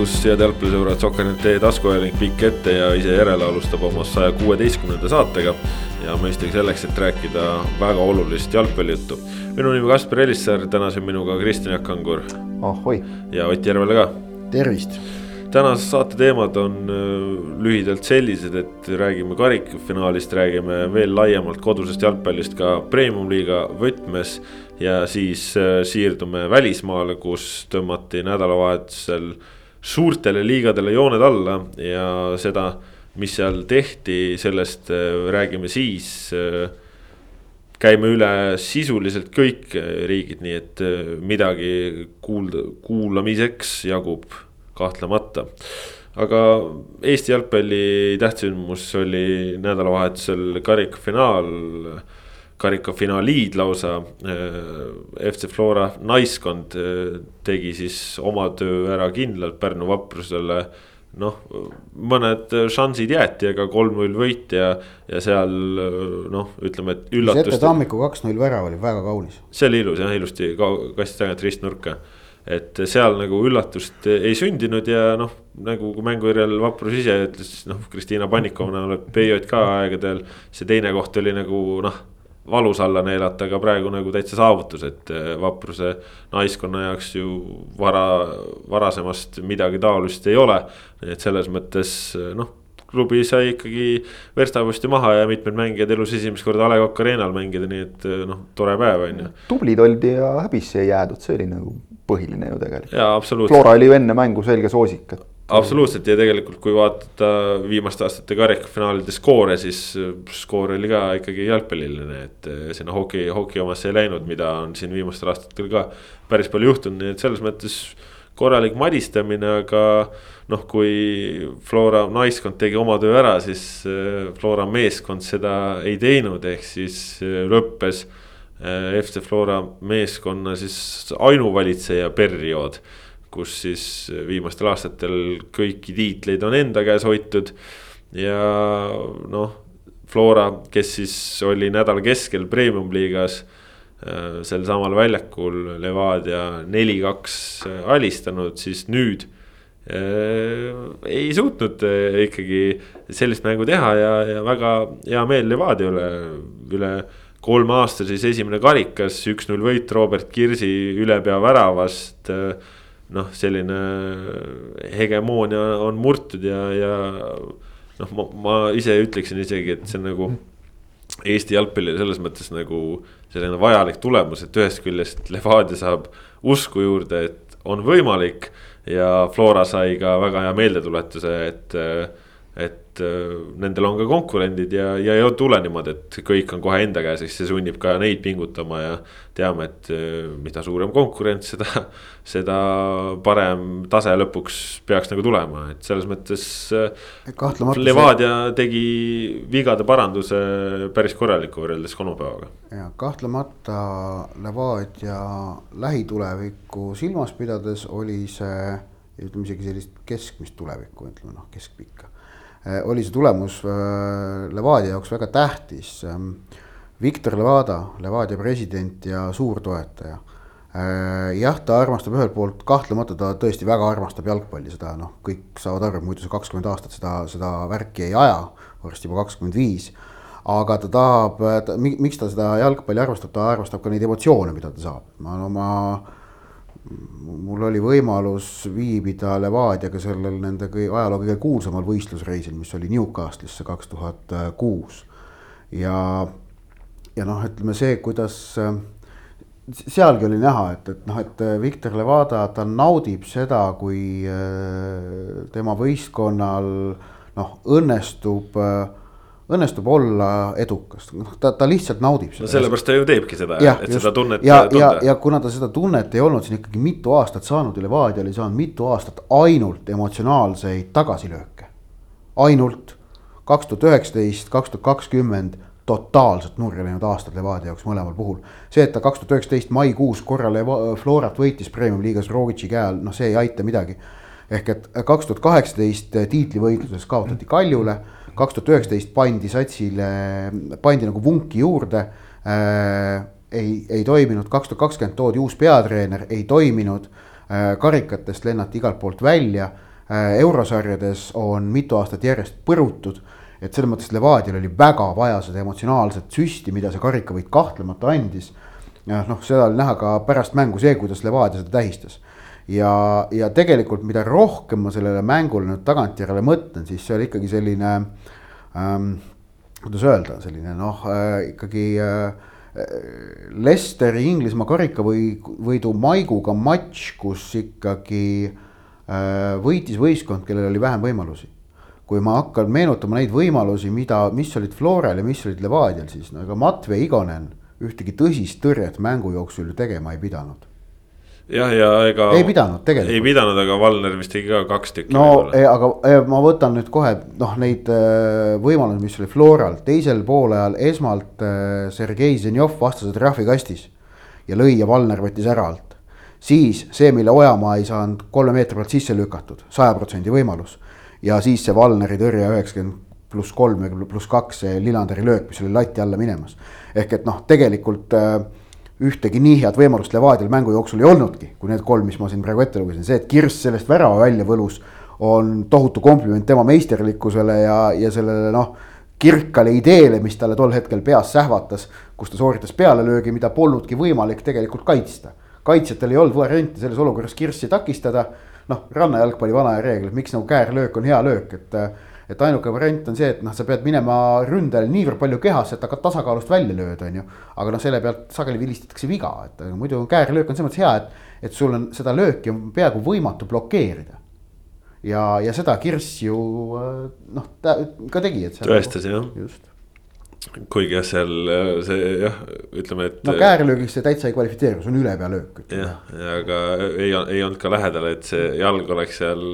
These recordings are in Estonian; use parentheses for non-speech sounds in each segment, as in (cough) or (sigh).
tervitus, head jalgpallisõbrad, Sokkernet taskuajanik pikk ette ja ise järele alustab oma saja kuueteistkümnenda saatega. ja mõistagi selleks, et rääkida väga olulist jalgpallijuttu. minu nimi Kaspar Elissaar, täna siin minuga Kristjan Jaak Kangur. ahoi. ja Ott Järvele ka. tervist tänase saate teemad on äh, lühidalt sellised, et räägime karikafinaalist, räägime veel laiemalt kodusest jalgpallist ka premium-liiga võtmes. ja siis äh, siirdume välismaale, kus tõmmati nädalavahetusel suurtele liigadele jooned alla ja seda, mis seal tehti, sellest äh, räägime siis käime üle sisuliselt kõik riigid, nii et midagi kuulda, kuulamiseks jagub kahtlemata. aga Eesti jalgpalli tähtsündmus oli nädalavahetusel karikafinaal, karikafinaalid lausa. FC Flora naiskond eh, tegi siis oma töö ära kindlalt Pärnu vaprusele noh, mõned šansid jäeti, aga kolm-null võit ja, ja seal noh, ütleme, et üllatust. Sete Tammiku kaks-null värav oli väga kaunis. see oli ilus jah, ilusti kasti tagant ristnurka et seal nagu üllatust ei sündinud ja noh, nagu mängujärjel Vaprus ise ütles, noh, Kristiina Pannikovna oleb BJK aegadel. see teine koht oli nagu noh, valus alla neelata, aga praegu nagu täitsa saavutus, et eh, Vapruse naiskonna jaoks ju vara, varasemast midagi taolist ei ole. et selles mõttes noh klubi sai ikkagi verstaposti maha ja mitmed mängijad elus esimest korda A Le Coq Arena'l mängida, nii et noh, tore päev on ju. tublid oldi ja häbisse ei jäädud, see oli nagu põhiline ju tegelikult. jaa, absoluutselt. Flora oli ju enne mängu selge soosik, et. Absoluutselt. Ja tegelikult, kui vaadata viimaste aastate karikafinaalide skoore, siis skoor oli ka ikkagi jalgpalliline, et sinna hoki, hoki omasse ei läinud, mida on siin viimastel aastatel ka päris palju juhtunud, nii et selles mõttes korralik madistamine, aga noh, kui Flora naiskond tegi oma töö ära, siis Flora meeskond seda ei teinud, ehk siis lõppes Äh, FC Flora meeskonna siis ainuvalitseja periood. Kus siis viimastel aastatel kõiki tiitleid on enda käes hoitud ja noh, Flora, kes siis oli nädala keskel premium-liigas äh, sel samal väljakul Levadia neli-kaks äh, alistanud, siis nüüd äh, ei suutnud äh, ikkagi sellist mängu teha ja, ja väga hea meel Levadia üle, üle kolme aasta siis esimene karikas, üks-null võit Robert Kirsi ülepea väravast. Noh, selline hegemoonia on murtud ja, ja noh, ma, ma ise ütleksin isegi, et see on nagu. Eesti jalgpallile selles mõttes nagu selline vajalik tulemus, et ühest küljest Levadia saab usku juurde, et on võimalik. ja Flora sai ka väga hea meeldetuletuse, et et äh, nendel on ka konkurendid ja, ja ei tule niimoodi, et kõik on kohe enda käes, eks see sunnib ka neid pingutama ja. teame, et äh, mida suurem konkurents, seda, seda parem tase lõpuks peaks nagu tulema, et selles mõttes. Äh, Levadia see... tegi vigade paranduse päris korraliku võrreldes kolmapäevaga. ja kahtlemata Levadia lähitulevikku silmas pidades oli see ütleme isegi sellist keskmist tulevikku, ütleme noh, keskpikka oli see tulemus äh, Levadia jaoks väga tähtis. Ähm, Viktor Levada, Levadia president ja suurtoetaja. Äh, jah, ta armastab ühelt poolt, kahtlemata ta tõesti väga armastab jalgpalli, seda noh, kõik saavad aru, muidu see kakskümmend aastat seda, seda värki ei aja, varsti juba kakskümmend viis aga ta tahab, miks ta seda jalgpalli armastab, ta armastab ka neid emotsioone, mida ta saab. ma oma mul oli võimalus viibida Levadiaga sellel nende ajaloo kõige kuulsamal võistlusreisil, mis oli Newcastle'isse kaks tuhat kuus. ja, ja noh, ütleme see, kuidas sealgi oli näha, et, et noh, et Victor Levada, ta naudib seda, kui äh, tema võistkonnal noh, õnnestub äh, õnnestub olla edukas, noh ta, ta lihtsalt naudib seda. no sellepärast ta ju teebki seda, et just, seda tunnet ja, ja, ja kuna ta seda tunnet ei olnud siin ikkagi mitu aastat saanud ja Levadia oli saanud mitu aastat ainult emotsionaalseid tagasilööke. ainult kaks tuhat üheksateist, kaks tuhat kakskümmend totaalselt nurja läinud aastad Levadia jaoks mõlemal puhul. see, et ta kaks tuhat üheksateist maikuus korra Leva-, Florat võitis premium-liigas Rogitši käe all, noh, see ei aita midagi. Ehk et kaks tuhat kaheksateist tiitlivõitluses kaotati Kaljule kaks tuhat üheksateist pandi satsile, pandi nagu vunki juurde äh,. ei, ei toiminud, kaks tuhat kakskümmend toodi uus peatreener, ei toiminud karikatest lennati igalt poolt välja. eurosarjades on mitu aastat järjest põrutud et selles mõttes Levadial oli väga vaja seda emotsionaalset süsti, mida see karikavõit kahtlemata andis. noh, seda oli näha ka pärast mängu see, kuidas Levadia seda tähistas. Ja, ja tegelikult, mida rohkem ma sellele mängule nüüd tagantjärele mõtlen, siis see oli ikkagi selline ähm,, kuidas öelda, selline noh äh, ikkagi äh, Lesteri Inglismaa karikavõidu maiguga matš, kus ikkagi äh, võitis võistkond, kellel oli vähem võimalusi kui ma hakkan meenutama neid võimalusi, mida, mis olid Floral ja mis olid Levadial, siis no ega Matvei Igonen ühtegi tõsist tõrjet mängu jooksul ju tegema ei pidanud. Jah, ja ega. ei pidanud tegelikult. ei pidanud, aga Valner vist tegi ka kaks tükki. no ei, aga ei, ma võtan nüüd kohe noh, neid äh, võimalusi, mis oli Floral, teisel poolajal esmalt äh, Sergei Zenjov vastas trahvikastis ja lõi ja Valner võttis ära alt. siis see, mille Ojamaa ei saanud kolme meetri pealt sisse lükatud, saja protsendi võimalus ja siis see Valneri tõrje üheksakümmend pluss kolm ja pluss kaks, see Lillanderi löök, mis oli lati alla minemas. ehk et noh, tegelikult äh, ühtegi nii head võimalust Levadial mängu jooksul ei olnudki, kui need kolm, mis ma siin praegu ette lugesin, see, et Kirss sellest värava välja võlus. on tohutu kompliment tema meisterlikkusele ja, ja sellele noh, kirkale ideele, mis talle tol hetkel peas sähvatas. kus ta sooritas pealelöögi, mida polnudki võimalik tegelikult kaitsta. kaitsjatel ei olnud varianti selles olukorras Kirssi takistada noh, rannajalgpalli vana reegel, miks nagu käärlöök on hea löök, et. Et ainuke variant on see, et noh, sa pead minema ründajal niivõrd palju kehasse, et hakkad tasakaalust välja lööda, on ju. aga noh, selle pealt sageli vilistatakse viga, et muidu käärlöök on selles mõttes hea, et, et sul on seda lööki on peaaegu võimatu blokeerida ja, ja seda Kirss ju noh, ta ka tegi, et. tõestas jah. just kuigi jah, seal see jah, ütleme, et. no käärlöögiks see täitsa ei kvalifitseeru, see on ülepealöök. jah, aga ei, ei olnud ka lähedal, et see jalg oleks seal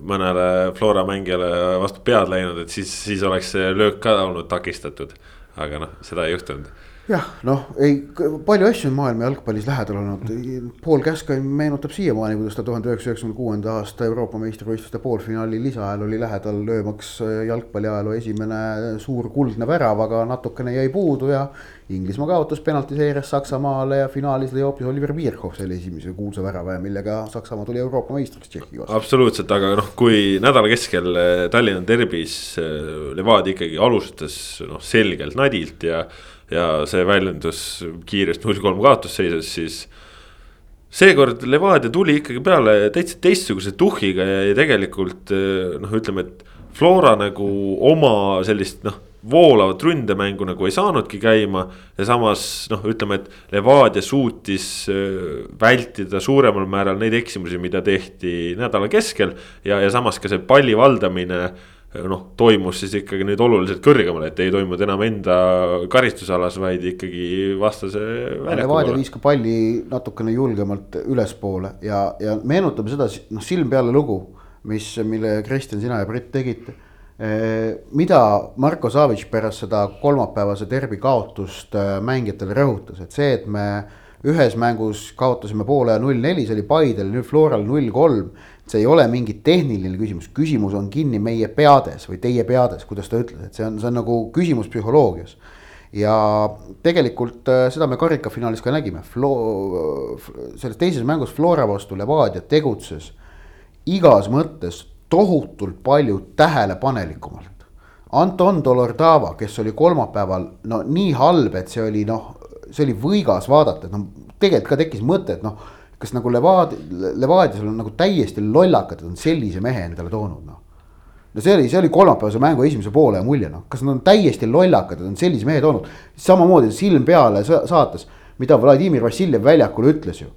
mõnele Flora mängijale vastu pead läinud, et siis, siis oleks see löök ka olnud takistatud. aga noh, seda ei juhtunud jah, noh, ei palju asju on maailma jalgpallis lähedal olnud, Paul Käskain meenutab siiamaani, kuidas ta tuhande üheksasaja üheksakümne kuuenda aasta Euroopa meistrivõistluste poolfinaali lisaajal oli lähedal löömaks jalgpalliajaloo esimene suur kuldne värav, aga natukene jäi puudu ja. Inglismaa kaotas penaltiseerias Saksamaale ja finaalis lõi hoopis Oliver Bierhoff selle esimese kuulsa värava ja millega Saksamaa tuli Euroopa meistriks Tšehhi vastu. absoluutselt, aga noh, kui nädala keskel Tallinna derbis Levadia ikkagi alustas noh selgelt nadilt ja ja see väljendus kiirest null kolm kaotusseisus, siis. seekord Levadia tuli ikkagi peale täitsa teistsuguse tuhhiga ja, ja tegelikult noh, ütleme, et Flora nagu oma sellist noh voolavat ründemängu nagu ei saanudki käima. ja samas noh, ütleme, et Levadia suutis vältida suuremal määral neid eksimusi, mida tehti nädala keskel. ja, ja samas ka see palli valdamine noh, toimus siis ikkagi nüüd oluliselt kõrgemal, et ei toimunud enam enda karistusalas, vaid ikkagi vastase. Levadia viis ka palli natukene julgemalt ülespoole ja, ja meenutame seda, noh silm peale lugu, mis, mille Kristjan, sina ja Brett tegite. Eh, mida Marko Savic pärast seda kolmapäevase derbi kaotust eh, mängijatele rõhutas, et see, et me ühes mängus kaotasime poole null neli, see oli Paidel, nüüd Floral null kolm see ei ole mingi tehniline küsimus, küsimus on kinni meie peades või teie peades, kuidas ta ütles, et see on, see on nagu küsimus psühholoogias. ja tegelikult äh, seda me karikafinaalis ka nägime, Flo-, selles teises mängus Flora vastu Levadia tegutses igas mõttes tohutult palju tähelepanelikumalt. Anton Dolordava, kes oli kolmapäeval no nii halb, et see oli noh, see oli võigas vaadata, et noh, tegelikult ka tekkis mõte, et noh kas nagu Levad-, Levadias on nagu täiesti lollakad, et on sellise mehe endale toonud, noh. no see oli, see oli kolmapäevase mängu esimese poole mulje, noh, kas nad on täiesti lollakad, et on sellise mehe toonud. samamoodi silm peale saates, mida Vladimir Vassiljev väljakul ütles ju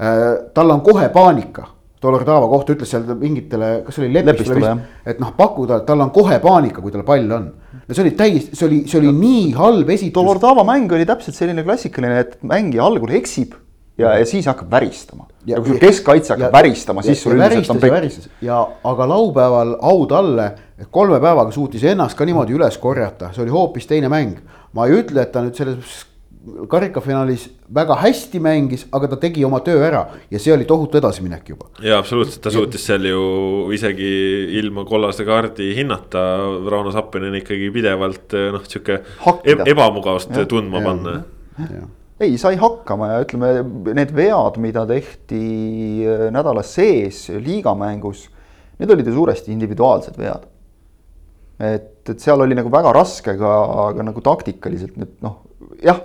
äh,. tal on kohe paanika. Dolordava kohta ütles seal mingitele, kas see oli Lepistule, et noh, pakkuda, et tal on kohe paanika, kui tal pall on no see oli täiesti, see oli, see oli nii halb esitus. Dolordava mäng oli täpselt selline klassikaline, et mängija algul eksib ja, ja siis hakkab väristama. ja kui sul keskkaitse hakkab ja, väristama, siis sul üldiselt on pekk. ja aga laupäeval au talle, et kolme päevaga suutis ennast ka niimoodi üles korjata, see oli hoopis teine mäng. ma ei ütle, et ta nüüd selles karikafinaalis väga hästi mängis, aga ta tegi oma töö ära ja see oli tohutu edasiminek juba. ja absoluutselt, ta suutis seal ju isegi ilma kollase kaardi hinnata Rauno Sappinen ikkagi pidevalt noh, sihuke ebamugavust tundma ja, panna. Ei, sai hakkama ja ütleme, need vead, mida tehti äh, nädala sees liigamängus, need olid ju suuresti individuaalsed vead. et, et seal oli nagu väga raske ka, ka nagu taktikaliselt nüüd noh, jah,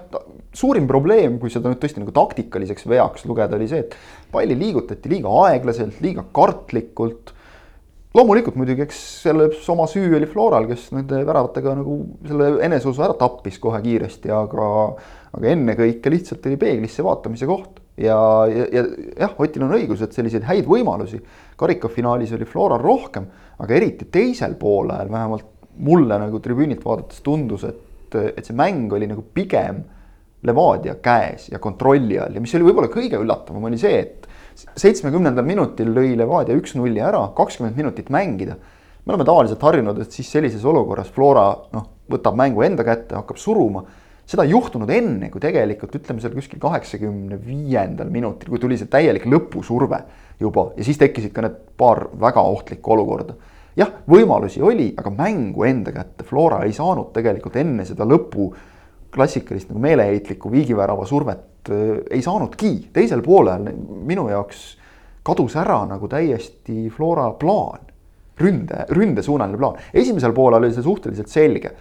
suurim probleem, kui seda nüüd tõesti nagu taktikaliseks veaks lugeda, oli see, et palli liigutati liiga aeglaselt, liiga kartlikult loomulikult muidugi, eks selles oma süü oli Floral, kes nende väravatega nagu selle eneseusu ära tappis kohe kiiresti, aga, aga ennekõike lihtsalt oli peeglisse vaatamise koht. ja, ja, ja jah, Otil on õigus, et selliseid häid võimalusi karikafinaalis oli Floral rohkem, aga eriti teisel poolel vähemalt mulle nagu tribüünilt vaadates tundus, et, et see mäng oli nagu pigem Levadia käes ja kontrolli all ja mis oli võib-olla kõige üllatavam, oli see, et seitsmekümnendal minutil lõi Levadia üks-nulli ära, kakskümmend minutit mängida. me oleme tavaliselt harjunud, et siis sellises olukorras Flora noh, võtab mängu enda kätte, hakkab suruma. Seda ei juhtunud enne, kui tegelikult ütleme seal kuskil kaheksakümne viiendal minutil, kui tuli see täielik lõpusurve juba ja siis tekkisid ka need paar väga ohtlikku olukorda. jah, võimalusi oli, aga mängu enda kätte Flora ei saanud tegelikult enne seda lõpu klassikalist nagu meeleheitlikku viigivärava survet äh, ei saanudki, teisel poolel minu jaoks kadus ära nagu täiesti Flora plaan, ründe, ründesuunaline plaan. esimesel poolel oli see suhteliselt selge.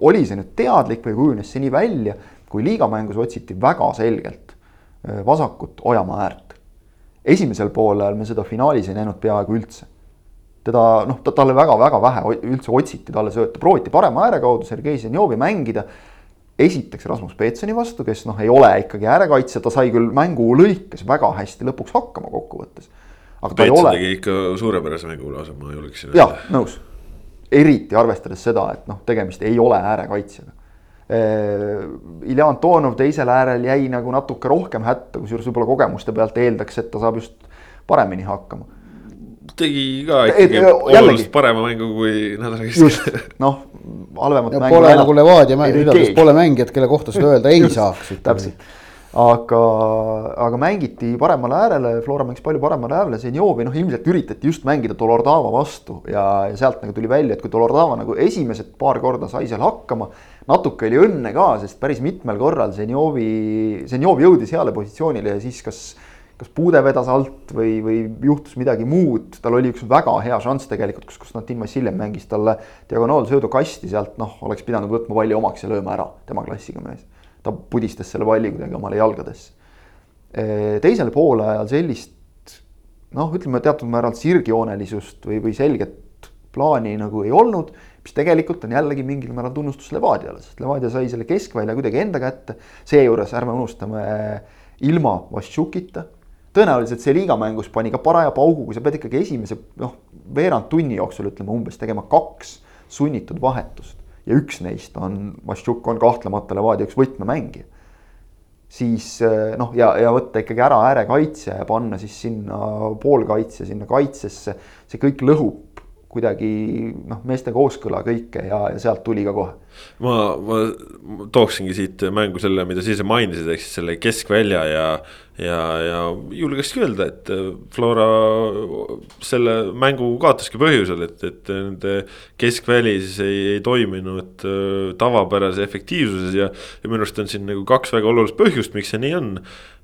Oli see nüüd teadlik või kujunes see nii välja, kui liigamängus otsiti väga selgelt vasakut Ojamaa äärt. esimesel poolel me seda finaalis ei näinud peaaegu üldse teda noh, talle väga-väga vähe üldse otsiti talle sööta, prooviti parema ääre kaudu Sergei Zenjovi mängida. esiteks Rasmus Peetsoni vastu, kes noh, ei ole ikkagi äärekaitsja, ta sai küll mängu lõikes väga hästi lõpuks hakkama kokkuvõttes. Aga ta ei ole. tegi ikka suurepärase mängu lausa, ma julgeksin. jah, nõus. eriti arvestades seda, et noh, tegemist ei ole äärekaitsjaga. Ilja Antonov teisel äärel jäi nagu natuke rohkem hätta, kusjuures võib-olla kogemuste pealt eeldaks, et ta saab just paremini hakkama tegi ka ikkagi oluliselt parema mängu kui nädala keskel. noh, (laughs) halvemat mängu. Pole nagu Levadia ridades, pole mängijat, kelle kohta seda öelda ei saaks. täpselt, aga, aga mängiti paremale äärele, Flora mängis palju paremale äärele, Zenjovi noh, ilmselt üritati just mängida Dolordava vastu ja, ja sealt nagu tuli välja, et kui Dolordava nagu esimesed paar korda sai seal hakkama. natuke oli õnne ka, sest päris mitmel korral Zenjovi, Zenjov jõudis heale positsioonile ja siis kas kas puude vedas alt või, või juhtus midagi muud, tal oli üks väga hea šanss tegelikult, kus Konstantin Vassiljev mängis talle diagonaalsöödu kasti sealt, noh, oleks pidanud võtma palli omaks ja lööma ära, tema klassiga mees. Ta pudistas selle palli kuidagi omale jalgadesse. teisel poolajal sellist noh, ütleme teatud määral sirgjoonelisust või, või selget plaani nagu ei olnud, mis tegelikult on jällegi mingil määral tunnustus Levadiale, sest Levadia sai selle keskvälja kuidagi enda kätte. seejuures ärme unustame ilma Vassiukita tõenäoliselt see liigamängus pani ka paraja paugu, kui sa pead ikkagi esimese noh, veerand tunni jooksul ütleme umbes tegema kaks sunnitud vahetust. Ja üks neist on, Vaštšuk on kahtlemata Levadia üks võtmemängija. siis eh, noh, ja, ja võtta ikkagi ära äärekaitse ja panna siis sinna poolkaitse, sinna kaitsesse, see kõik lõhub kuidagi noh, meeste kooskõla kõike ja, ja sealt tuli ka kohe. Ma, ma tooksingi siit mängu selle, mida sa ise mainisid, ehk siis selle keskvälja ja, ja, ja julgekski öelda, et Flora selle mängu kaotaski põhjusel, et, et nende keskväli siis ei, ei toiminud äh, tavapärase efektiivsuses ja, ja minu arust on siin nagu kaks väga olulist põhjust, miks see nii on.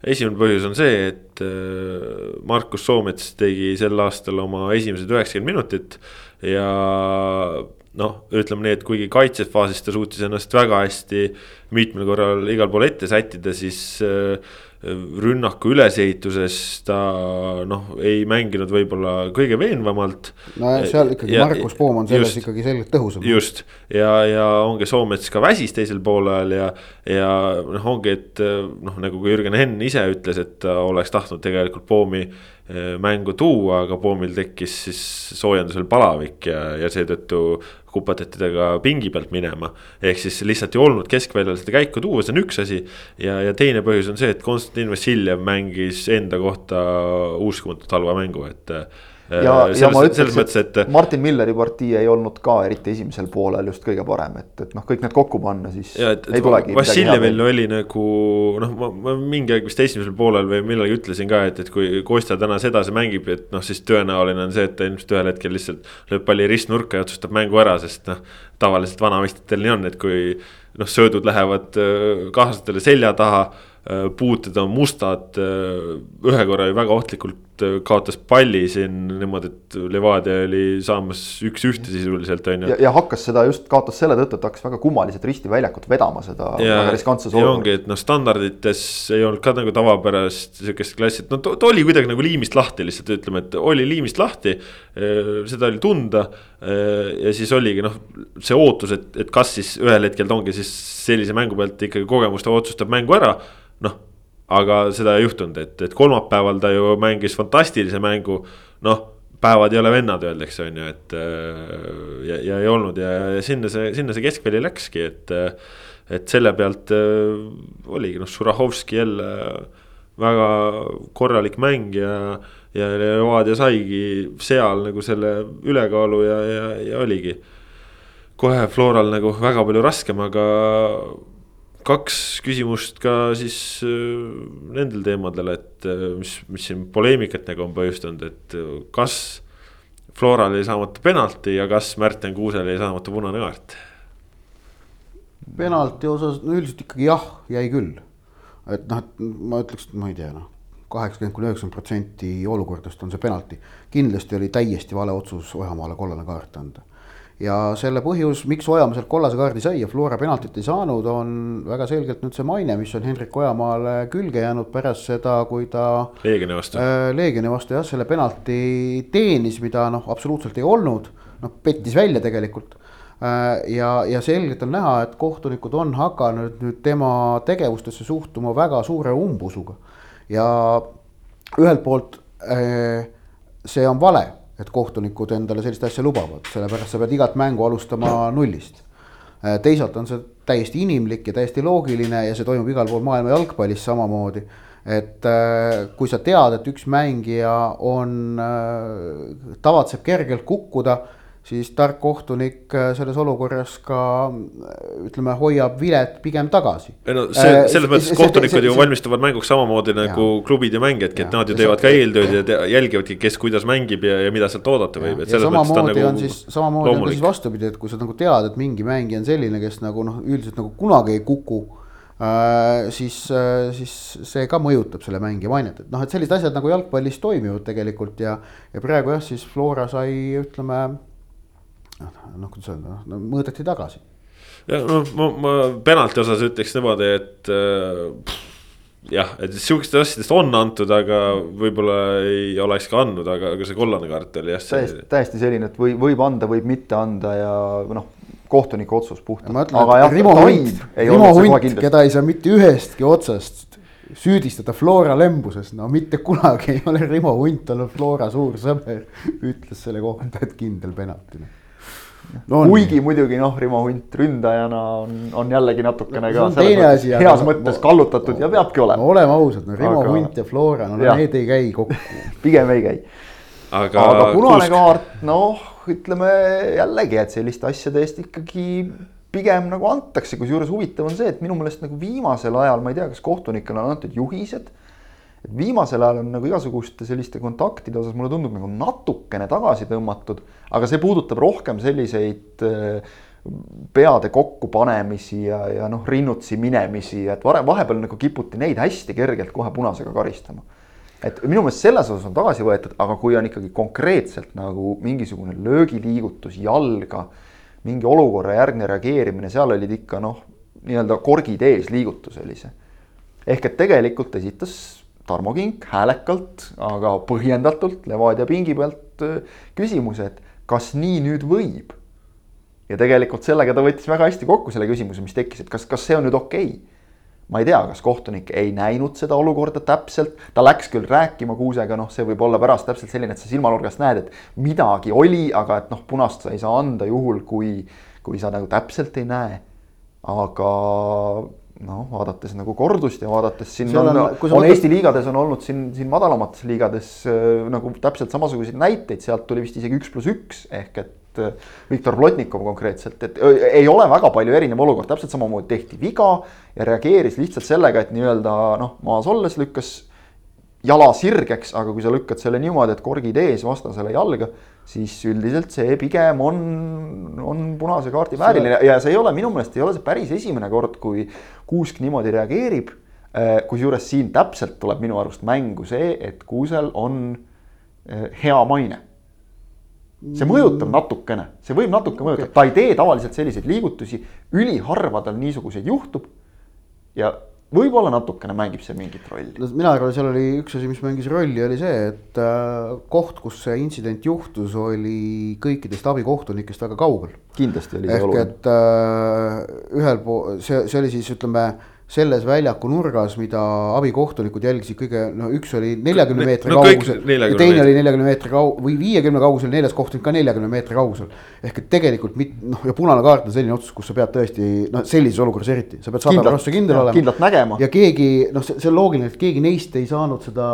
esimene põhjus on see, et äh, Markus Soomets tegi sel aastal oma esimesed üheksakümmend minutit ja noh, ütleme nii, et kuigi kaitsefaasis ta suutis ennast väga hästi mitmel korral igal pool ette sättida, siis äh, rünnaku ülesehituses ta noh, ei mänginud võib-olla kõige veenvamalt. no seal ikkagi ja, Markus Poom on selles just, ikkagi selgelt tõhusam. just ja, ja ongi Soomets ka väsis teisel poolel ja, ja noh, ongi, et noh, nagu ka Jürgen Henn ise ütles, et ta oleks tahtnud tegelikult Poomi mängu tuua, aga Poomil tekkis siis soojendusel palavik ja, ja seetõttu kupatati ta ka pingi pealt minema. ehk siis lihtsalt ei olnud keskväljal seda käiku tuua, see on üks asi. ja, ja teine põhjus on see, et Konstantin Vassiljev mängis enda kohta uskumatult halva mängu, et ja, ja selles, ma ütleks, et, et Martin Milleri partii ei olnud ka eriti esimesel poolel just kõige parem, et, et noh, kõik need kokku panna, siis ja, et, ei tulegi. Vassiljevil oli nagu noh, ma, ma mingi aeg vist esimesel poolel või millalgi ütlesin ka, et, et kui Kostja täna sedasi mängib, et noh, siis tõenäoline on see, et ta ilmselt ühel hetkel lihtsalt lööb palli ristnurka ja otsustab mängu ära, sest noh. tavaliselt vanameistritel nii on, et kui noh, söödud lähevad äh, kaaslastele selja taha Äh, puuted on mustad, äh, ühe korra ju väga ohtlikult äh, kaotas palli siin niimoodi, et Levadia oli saamas üks-ühte sisuliselt on ju. ja hakkas seda just, kaotas selle tõttu, et hakkas väga kummaliselt risti väljakut vedama seda ja, väga riskantses olukorras. ongi, et noh, standardites ei olnud ka nagu tavapärast sihukest klassi, et no ta oli kuidagi nagu liimist lahti lihtsalt ütleme, et oli liimist lahti. seda oli tunda ja siis oligi noh, see ootus, et, et kas siis ühel hetkel ta ongi siis sellise mängu pealt ikkagi kogemustega otsustab mängu ära noh, aga seda ei juhtunud, et, et kolmapäeval ta ju mängis fantastilise mängu, noh päevad ei ole vennad, öeldakse, on ju, et ja, ja ei olnud ja, ja sinna see, sinna see keskväli läkski, et. et selle pealt oligi noh, Šurahovski jälle väga korralik mäng ja. ja Levadia saigi seal nagu selle ülekaalu ja, ja, ja oligi. kohe Floral nagu väga palju raskem, aga kaks küsimust ka siis äh, nendel teemadel, et äh, mis, mis siin poleemikat nagu on põhjustanud, et äh, kas Floral jäi saamata penalti ja kas Märten Kuusel jäi saamata punane kaart? penalti osas, no üldiselt ikkagi jah, jäi küll. et noh, et ma ütleks, et ma ei tea, noh, kaheksakümmend kuni üheksakümmend protsenti olukordadest on see penalti. kindlasti oli täiesti vale otsus Ojamaale kollane kaart anda ja selle põhjus, miks Ojamaa sealt kollase kaardi sai ja Flora penaltit ei saanud, on väga selgelt nüüd see maine, mis on Hendrik Ojamaale külge jäänud pärast seda, kui ta. Leegioni vastu äh,. Leegioni vastu jah, selle penalti teenis, mida noh, absoluutselt ei olnud, noh pettis välja tegelikult äh,. ja, ja selgelt on näha, et kohtunikud on hakanud nüüd tema tegevustesse suhtuma väga suure umbusuga ja ühelt poolt äh, see on vale et kohtunikud endale sellist asja lubavad, sellepärast sa pead igat mängu alustama nullist. Äh, teisalt on see täiesti inimlik ja täiesti loogiline ja see toimub igal pool maailma jalgpallis samamoodi. et äh, kui sa tead, et üks mängija on, äh, tavatseb kergelt kukkuda siis tark kohtunik äh, selles olukorras ka ütleme, hoiab vilet pigem tagasi. ei no see, äh, selles mõttes kohtunikud ju valmistuvad mänguks samamoodi nagu ja. klubid ja mängijadki, et nad ju teevad ka eeltööd ja jälgivadki, kes kuidas mängib ja, ja mida sealt oodata võib, et selles mõttes ta on nagu. on siis samamoodi on ka siis vastupidi, et kui sa nagu tead, et mingi mängija on selline, kes nagu noh, üldiselt nagu kunagi ei kuku äh,. siis äh,, siis see ka mõjutab selle mängija mainet, et noh, et sellised asjad nagu jalgpallis toimivad tegelikult ja. ja praegu jah, siis Flora sai, ütleme noh, kuidas öelda, noh mõõdeti tagasi. ja noh, ma, ma penalti osas ütleks niimoodi, et äh, jah, et sihukestest asjadest on antud, aga võib-olla ei oleks ka andnud, aga, aga see kollane kaart oli jah. täiesti, täiesti selline, et või võib anda, võib mitte anda ja noh, kohtuniku otsus puhtalt. aga jah, Rimo Hunt, Rimo Hunt, keda ei saa mitte ühestki otsast süüdistada Flora lembuses, no mitte kunagi ei ole Rimo Hunt olnud Flora suur sõber, ütles selle kohta, et kindel penalti no,. kuigi muidugi noh, Rimo Hunt ründajana on, on jällegi natukene no, ka asi, heas no, mõttes kallutatud no, ja peabki olema. no oleme ausad, no Rimo aga... Hunt ja Flora, no ja. need ei käi kokku (laughs) pigem ei käi. aga, aga punane kusk... kaart, noh, ütleme jällegi, et selliste asjade eest ikkagi pigem nagu antakse, kusjuures huvitav on see, et minu meelest nagu viimasel ajal, ma ei tea, kas kohtunikele on antud juhised et viimasel ajal on nagu igasuguste selliste kontaktide osas mulle tundub nagu natukene tagasi tõmmatud, aga see puudutab rohkem selliseid äh, peade kokkupanemisi ja, ja noh, rinnutsi minemisi, et varem, vahepeal nagu kiputi neid hästi kergelt kohe punasega karistama. et minu meelest selles osas on tagasi võetud, aga kui on ikkagi konkreetselt nagu mingisugune löögiliigutus jalga, mingi olukorra järgne reageerimine, seal olid ikka noh, nii-öelda korgid ees liigutus oli see. ehk et tegelikult esitas Tarmo Kink häälekalt, aga põhjendatult Levadia pingi pealt küsimuse, et kas nii nüüd võib? ja tegelikult sellega ta võttis väga hästi kokku selle küsimuse, mis tekkis, et kas, kas see on nüüd okei okay?. ma ei tea, kas kohtunik ei näinud seda olukorda täpselt, ta läks küll rääkima Kuusega, noh, see võib olla pärast täpselt selline, et sa silmanurgast näed, et midagi oli, aga et noh, punast sa ei saa anda juhul, kui, kui sa nagu täpselt ei näe. aga noh, vaadates nagu kordust ja vaadates siin Seal on, on- on, vaatad- Eesti liigades on olnud siin, siin madalamates liigades äh, nagu täpselt samasuguseid näiteid, sealt tuli vist isegi üks pluss üks ehk et äh, Viktor Plotnikov konkreetselt, et öö, ei ole väga palju erinev olukord, täpselt samamoodi tehti viga ja reageeris lihtsalt sellega, et nii-öelda noh, maas olles lükkas jala sirgeks, aga kui sa lükkad selle niimoodi, et korgid ees vastasele jalga, siis üldiselt see pigem on, on punase kaardi vääriline ja see ei ole minu meelest ei ole see päris esimene kord, kui Kuusk niimoodi reageerib. kusjuures siin täpselt tuleb minu arust mängu see, et Kuusel on eh, hea maine. see mõjutab natukene, see võib natuke mõjutada, ta ei tee tavaliselt selliseid liigutusi, üliharva tal niisuguseid juhtub. ja võib-olla natukene mängib see mingit rolli. no mina arvan, seal oli üks asi, mis mängis rolli, oli see, et äh, koht, kus see intsident juhtus, oli kõikidest abikohtunikest väga kaugel. kindlasti oli see ehk oluline. et äh, ühel pool, see, see oli siis ütleme selles väljaku nurgas, mida abikohtunikud jälgisid kõige, no üks oli neljakümne Ne- meetri no kaugusel 40 ja teine oli neljakümne meetri kaug- või viiekümne kaugusel, neljas kohtunik ka neljakümne meetri kaugusel. ehk et tegelikult mit-, noh, ja punane kaart on selline otsus, kus sa pead tõesti noh, sellises olukorras eriti, sa pead sada prossa kindel olema. kindlalt nägema. ja keegi noh, see, see on loogiline, et keegi neist ei saanud seda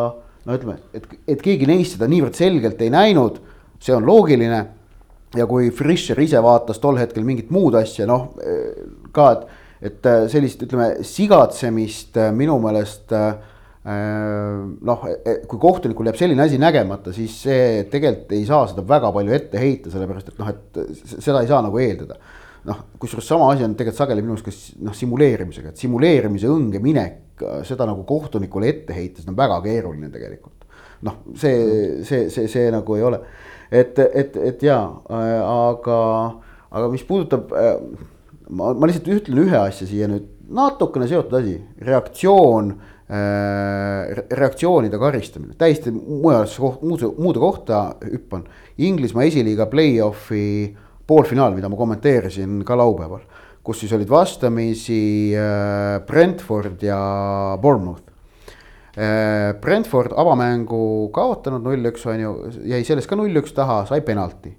no ütleme, et, et keegi neist seda niivõrd selgelt ei näinud, see on loogiline. ja kui Fischer ise vaatas tol hetkel mingit muud asja, noh ka, et, et äh, sellist, ütleme, sigatsemist äh, minu meelest äh, noh, kui kohtunikul jääb selline asi nägemata, siis see tegelikult ei saa seda väga palju ette heita, sellepärast et noh, et seda ei saa nagu eeldada. noh, kusjuures sama asi on tegelikult sageli minu arust ka noh, simuleerimisega, et simuleerimise õnge minek, seda nagu kohtunikule ette heita, seda on väga keeruline tegelikult. noh, see, see, see, see nagu ei ole, et, et, et jaa, aga, aga mis puudutab ma, ma lihtsalt ütlen ühe asja siia nüüd, natukene seotud asi, reaktsioon äh,, reaktsioonide karistamine, täiesti mujal, muude, muude kohta hüppan. Inglismaa esiliiga play-off'i poolfinaal, mida ma kommenteerisin ka laupäeval, kus siis olid vastamisi äh, Brentford ja Bournemouth. Äh, Brentford avamängu kaotanud null-üks on ju, jäi sellest ka null-üks taha, sai penalti.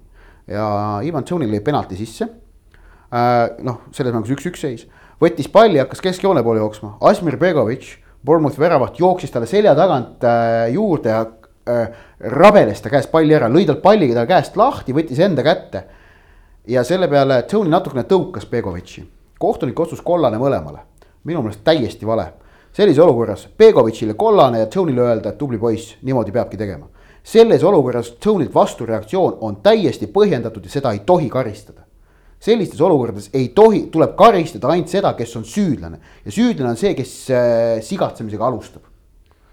Ja Ivan Tšunil lõi penalti sisse noh, selles mängus üks-üks seis, võttis palli, hakkas keskjoone poole jooksma, Asmir Begovic, Bournemouthi väravat, jooksis talle selja tagant äh, juurde ja äh, rabeles ta käest palli ära, lõi tal palliga ta käest lahti, võttis enda kätte. ja selle peale Tony natukene tõukas Begovici, kohtunik otsus kollane mõlemale, minu meelest täiesti vale. sellises olukorras Begovicile kollane ja Tony'le öelda, et tubli poiss, niimoodi peabki tegema. selles olukorras Tony'lt vastureaktsioon on täiesti põhjendatud ja seda ei tohi karistada sellistes olukordades ei tohi, tuleb karistada ainult seda, kes on süüdlane ja süüdlane on see, kes äh, sigatsemisega alustab.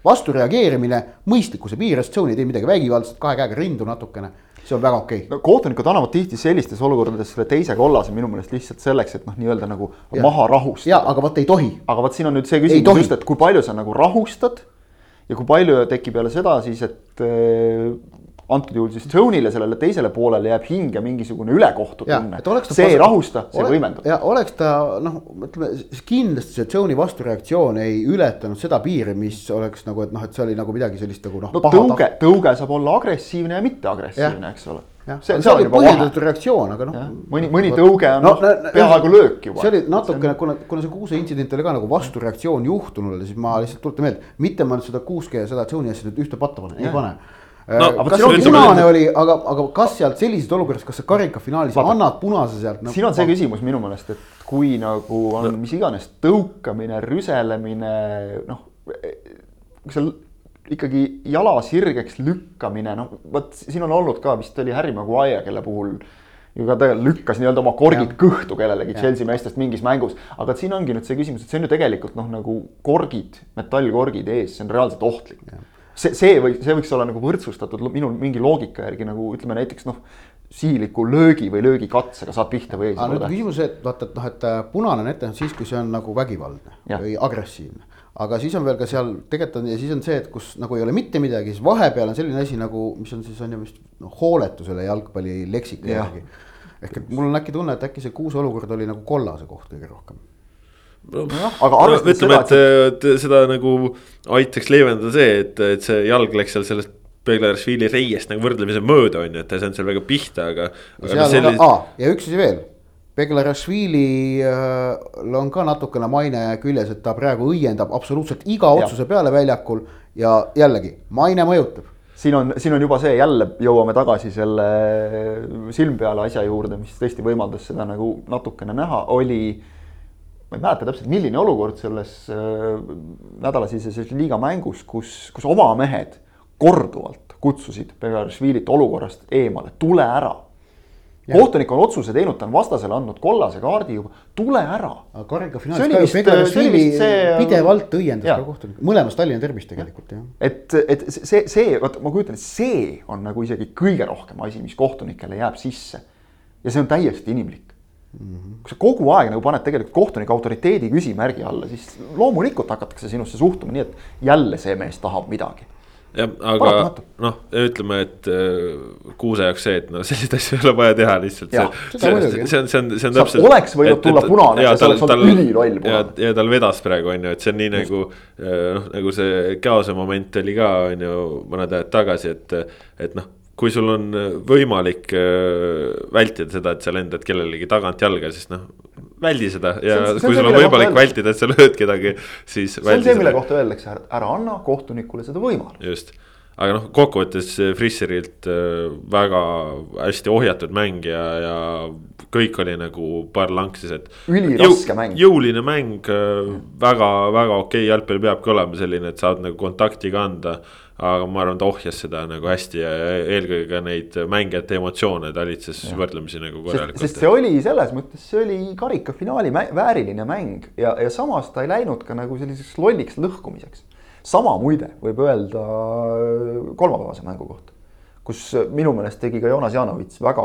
vastureageerimine mõistlikkuse piires, Tony ei tee midagi vägivaldset, kahe käega rindu natukene, see on väga okei okay. no kohtunikud annavad tihti sellistes olukordades selle teise kollase minu meelest lihtsalt selleks, et noh, nii-öelda nagu Ja. maha rahustada. ja aga vot ei tohi, aga vot siin on nüüd see küsimus just, et kui palju sa nagu rahustad ja kui palju tekib jälle seda siis, et antud juhul siis Tony'le, sellele teisele poolele jääb hinge mingisugune ülekohtu tunne see ei rahusta, see ole- võimendab. ja oleks ta noh, ütleme kindlasti see Tony vastureaktsioon ei ületanud seda piiri, mis oleks nagu, et noh, et see oli nagu midagi sellist nagu noh. no tõuge, tõuge saab olla agressiivne ja mitteagressiivne, eks ole. jah, see, see see on oli põhjendatud reaktsioon, aga noh. Mõni- mõni tõuge on noh, peaaegu löök juba. see oli natukene, kuna, kuna see Kuuse intsident oli ka nagu vastureaktsioon juhtunule, siis ma lihtsalt tuletan meelde, mitte ma nüüd seda Kuuske ja seda Tony asja nüüd ühte patta panen, ei pane No, no, aga kas see punane oli, aga, aga kas sealt sellises olukorras, kas sa karikafinaalis Vaata. annad punase sealt no,? siin on see küsimus minu meelest, et kui nagu on mis iganes tõukamine, rüselemine, noh. kui seal ikkagi jala sirgeks lükkamine, noh vot siin on olnud ka vist oli Harry Maguire, kelle puhul ju ka ta lükkas nii-öelda oma korgid Jah. kõhtu kellelegi. Chelsea meestest mingis mängus. aga siin ongi nüüd see küsimus, et see on ju tegelikult noh, nagu korgid, metallkorgid ees, see on reaalselt ohtlik. See, see või see võiks olla nagu võrdsustatud lo- minu mingi loogika järgi nagu ütleme näiteks noh, sihiliku löögi või löögikatsega saad pihta või ei. aga nüüd küsimus, et vaata, et noh, et äh, punane on ette nähtud siis, kui see on nagu vägivaldne Jah. või agressiivne. aga siis on veel ka seal tegelikult on ja siis on see, et kus nagu ei ole mitte midagi, siis vahepeal on selline asi nagu, mis on siis on ju vist noh, hooletusele jalgpalli leksika Jah. järgi. ehk et mul on äkki tunne, et äkki see kuuse olukord oli nagu kollase koht kõige rohkem. Nojah, aga arvestades ütleme, seda, et, et seda nagu aitaks leevendada see, et, et see jalg läks seal sellest Beglersvili reiest nagu võrdlemisi mööda on ju, et ta ei saanud seal väga pihta, aga. aga seal on sellis... ka, aa ja üks asi veel. Beglarashvili on ka natukene maine küljes, et ta praegu õiendab absoluutselt iga otsuse peale väljakul ja jällegi maine mõjutab siin on, siin on juba see, jälle jõuame tagasi selle silm peale asja juurde, mis tõesti võimaldas seda nagu natukene näha, oli. Ma ei mäleta täpselt, milline olukord selles äh, nädalasiseses liiga mängus, kus, kus oma mehed korduvalt kutsusid Begarašvilit olukorrast eemale, tule ära kohtunik on otsuse teinud, ta on vastasele andnud kollase kaardi juba, tule ära. aga karika finaalis ka ju Begarašvili pidevalt õiendas ka kohtunikku, mõlemas Tallinna derbis tegelikult jah. et, et see, see, vot ma kujutan, et see on nagu isegi kõige rohkem asi, mis kohtunikele jääb sisse. ja see on täiesti inimlik mm. -hmm. kui sa kogu aeg nagu paned tegelikult kohtuniku autoriteedi küsimärgi alla, siis loomulikult hakatakse sinusse suhtuma nii, et jälle see mees tahab midagi jah, aga noh, ütleme, et äh, Kuuse jaoks see, et no (laughs) selliseid asju ei ole vaja teha lihtsalt. see, see, see, on, see on, see on täpselt. oleks võinud tulla punane, see oleks olnud üliroll punane. ja, ja tal vedas praegu on ju, et see on nii Just. nagu äh, noh, nagu see Kaose moment oli ka on ju mõned ajad tagasi, et, et noh kui sul on võimalik äh, vältida seda, et sa lendad kellelegi tagant jalga, siis noh, väldi seda ja see on, see kui sul on võimalik vältida, et sa lööd kedagi, siis. see on see, mille kohta öeldakse, ära anna kohtunikule seda võimalust. just, aga noh, kokkuvõttes Frisserilt äh, väga hästi ohjatud mäng ja, ja kõik oli nagu parlanksis, et. üliraske mäng. jõuline mäng äh, väga, väga okei okay, jalgpall peabki olema selline, et saad nagu kontakti ka anda aga ma arvan, ta ohjas seda nagu hästi ja eelkõige ka neid mängijate emotsioone talitses võrdlemisi nagu korralikult. sest see oli selles mõttes, see oli karikafinaali vääriline mäng ja, ja samas ta ei läinud ka nagu selliseks lolliks lõhkumiseks. sama muide võib öelda kolmapäevase mängu kohta, kus minu meelest tegi ka Joonas Janovits väga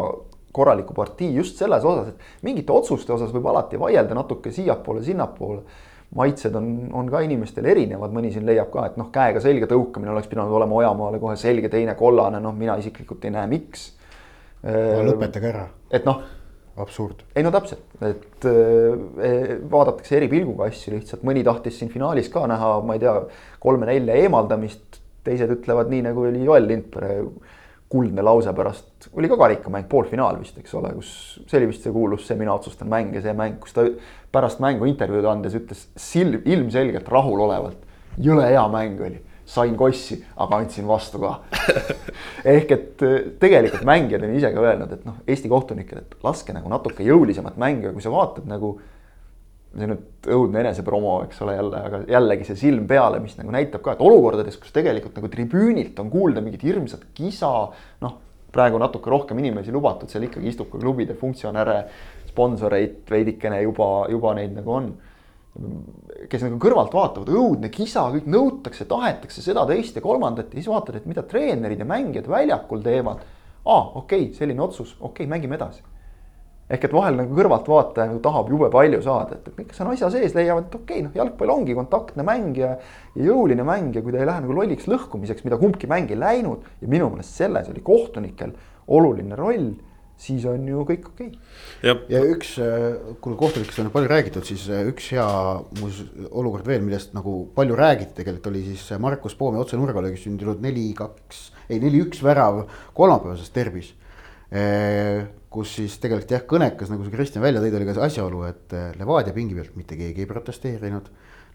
korraliku partii just selles osas, et mingite otsuste osas võib alati vaielda natuke siiapoole-sinnapoole maitsed on, on ka inimestel erinevad, mõni siin leiab ka, et noh, käega selga tõukamine oleks pidanud olema Ojamaale kohe selge teine kollane, noh, mina isiklikult ei näe, miks. lõpetage ära. et noh. absurd. ei no täpselt, et e, vaadatakse eri pilguga asju lihtsalt, mõni tahtis siin finaalis ka näha, ma ei tea, kolme-nelja eemaldamist. teised ütlevad nii, nagu oli Joel Lindpere kuldne lause pärast, oli ka karikamäng, poolfinaal vist, eks ole, kus see oli vist see kuulus, see mina otsustan mäng ja see mäng, kus ta pärast mängu intervjuud andes ütles sil-, ilmselgelt rahulolevalt. jõle hea mäng oli, sain kossi, aga andsin vastu ka (laughs) ehk et äh, tegelikult mängijad on ise ka öelnud, et noh, Eesti kohtunikele, et laske nagu natuke jõulisemat mängu ja kui sa vaatad nagu see nüüd õudne enesepromo, eks ole, jälle, aga jällegi see silm peale, mis nagu näitab ka, et olukordades, kus tegelikult nagu tribüünilt on kuulda mingit hirmsat kisa, noh, praegu natuke rohkem inimesi lubatud, seal ikkagi istub ka klubide funktsionäre, sponsoreid veidikene juba, juba neid nagu on. kes nagu kõrvalt vaatavad, õudne kisa, kõik nõutakse, tahetakse seda, teist ja kolmandat ja siis vaatad, et mida treenerid ja mängijad väljakul teevad. aa, okei okay,, selline otsus, okei okay,, mängime edasi ehk et vahel nagu kõrvaltvaataja nagu tahab jube palju saada, et, et kes on asja sees, leiavad, et okei okay,, noh, jalgpall ongi kontaktne mäng ja. ja jõuline mäng ja kui ta ei lähe nagu lolliks lõhkumiseks, mida kumbki mäng ei läinud ja minu meelest selles oli kohtunikel oluline roll siis on ju kõik okei. Okay.. ja üks, kuna kohtunikest on palju räägitud, siis üks hea muuseas olukord veel, millest nagu palju räägiti tegelikult oli siis Markus Poomi otse nurgalöögist sündinud neli, kaks, ei neli-üks värav kolmapäevases derbis. Kus siis tegelikult jah, kõnekas, nagu sa Kristjan välja tõid, oli ka see asjaolu, et Levadia pingi pealt mitte keegi ei protesteerinud.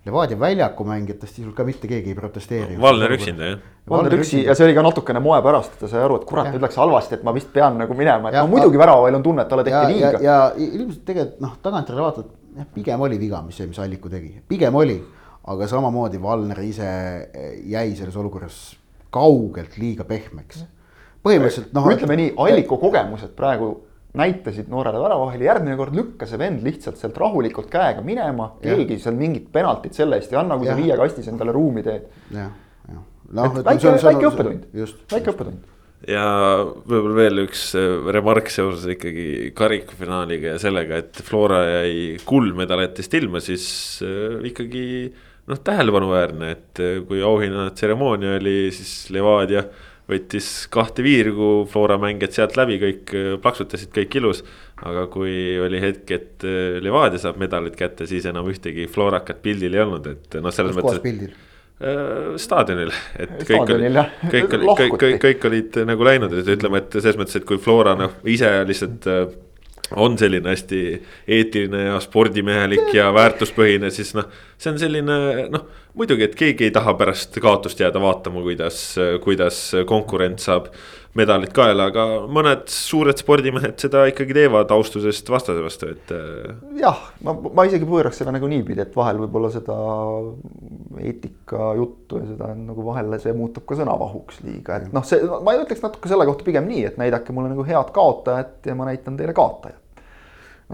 Levadia väljaku mängijatest sisuliselt ka mitte keegi ei protesteerinud. Valner üksinda jah. Valner üksi ja see oli ka natukene moe pärast, et ta sai aru, et kurat, nüüd läks halvasti, et ma vist pean nagu minema, et ja, no muidugi väravail on tunne, et talle tehti liiga. ja, ja ilmselt tegelikult noh, tagantjärele vaatad, jah, pigem oli viga, mis see, mis Alliku tegi, pigem oli. aga samamoodi Valner ise jäi selles olukorras kaugelt liiga pehmeks põhimõtteliselt noh. ütleme nii, Alliku kogemused praegu näitasid noorele väravahile, järgmine kord lükka see vend lihtsalt sealt rahulikult käega minema, keegi seal mingit penaltit selle eest ei anna, kui sa viie kastis endale ruumi teed. jah, jah. noh, väike, väike õppetund, väike õppetund. Ja võib-olla veel üks äh, remark seoses ikkagi karikafinaaliga ja sellega, et Flora jäi kuldmedaletist ilma, siis äh, ikkagi noh, tähelepanuväärne, et äh, kui auhinnatseremoonia oli, siis Levadia võttis kahte viirgu, Flora mängijad sealt läbi, kõik äh, plaksutasid, kõik ilus. aga kui oli hetk, et äh, Levadia saab medalid kätte, siis enam ühtegi Florakat pildil ei olnud, et noh, selles Kus mõttes. pildil? Äh, staadionil, et kõik olid, kõik olid, kõik, kõik, kõik olid nagu läinud, et ütleme, et selles mõttes, et kui Flora noh, ise lihtsalt on selline hästi eetiline ja spordimehelik ja väärtuspõhine, siis noh. see on selline noh, muidugi, et keegi ei taha pärast kaotust jääda vaatama, kuidas, kuidas konkurent saab medalit kaela, aga mõned suured spordimehed seda ikkagi teevad austusest vastase vastu, et. Äh, jah, ma, ma isegi pööraks seda nagu niipidi, et vahel võib-olla seda eetika juttu ja seda nagu vahel see muutub ka sõnavahuks liiga, et noh, see, ma ütleks natuke selle kohta pigem nii, et näidake mulle nagu head kaotajat ja ma näitan teile kaotajat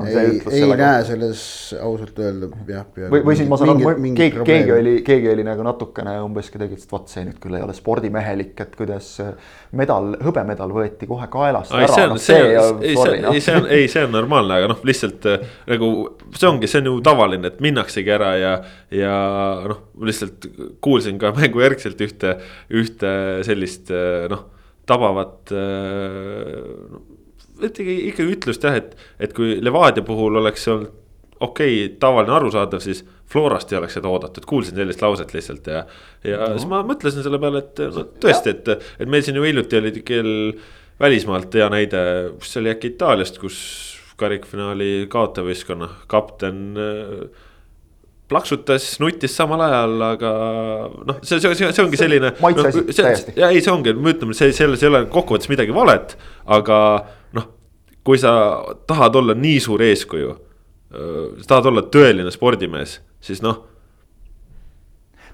ei, ei näe selles ausalt öelda jah. või, või siis ma saan aru, keegi, keegi oli, keegi oli nagu natukene umbes kuidagi, et vot see nüüd küll ei ole spordimehelik, et kuidas medal, hõbemedal võeti kohe kaelast ei, ära. No, see, see, ei, see, ei, see on, ei, see on normaalne, aga noh, lihtsalt äh, nagu see ongi, see on ju tavaline, et minnaksegi ära ja, ja noh, lihtsalt kuulsin ka (laughs) mängu järgselt ühte, ühte sellist äh, noh, tabavat no, äh, ikkagi, ikkagi ütlust jah, et, et kui Levadia puhul oleks olnud okei okay,, tavaline arusaadav, siis Florast ei oleks seda oodatud, kuulsin sellist lauset lihtsalt ja. ja no. siis ma mõtlesin selle peale, et no tõesti, et, et meil siin ju hiljuti oli kell välismaalt hea näide, see oli äkki Itaaliast, kus karikfinaali kaotajavõistkonna kapten äh, plaksutas, nutis samal ajal, aga noh, see, see, see, see ongi selline. maitse asi no,, täiesti. ja ei, see ongi, me ütleme, see, selles ei ole kokkuvõttes midagi valet, aga kui sa tahad olla nii suur eeskuju, sa tahad olla tõeline spordimees, siis noh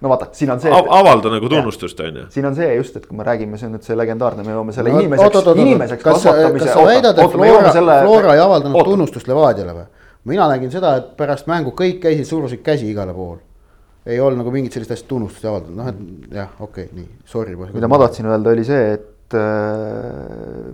no vaata, siin on see Av. avalda nagu tunnustust, on ju. siin on see just, et kui me räägime, see on nüüd see legendaarne, me jõuame selle no, inimeseks, inimeseks kas, kasvatamise. kas sa väidad, et Flora, selle... Flora ei avaldanud oota. tunnustust Levadiale või? mina nägin seda, et pärast mängu kõik käisid, surusid käsi igale poole. ei olnud nagu mingit sellist asja tunnustust ei avaldanud, noh et jah, okei okay,, nii, sorry. mida ma tahtsin öelda, oli see, et äh,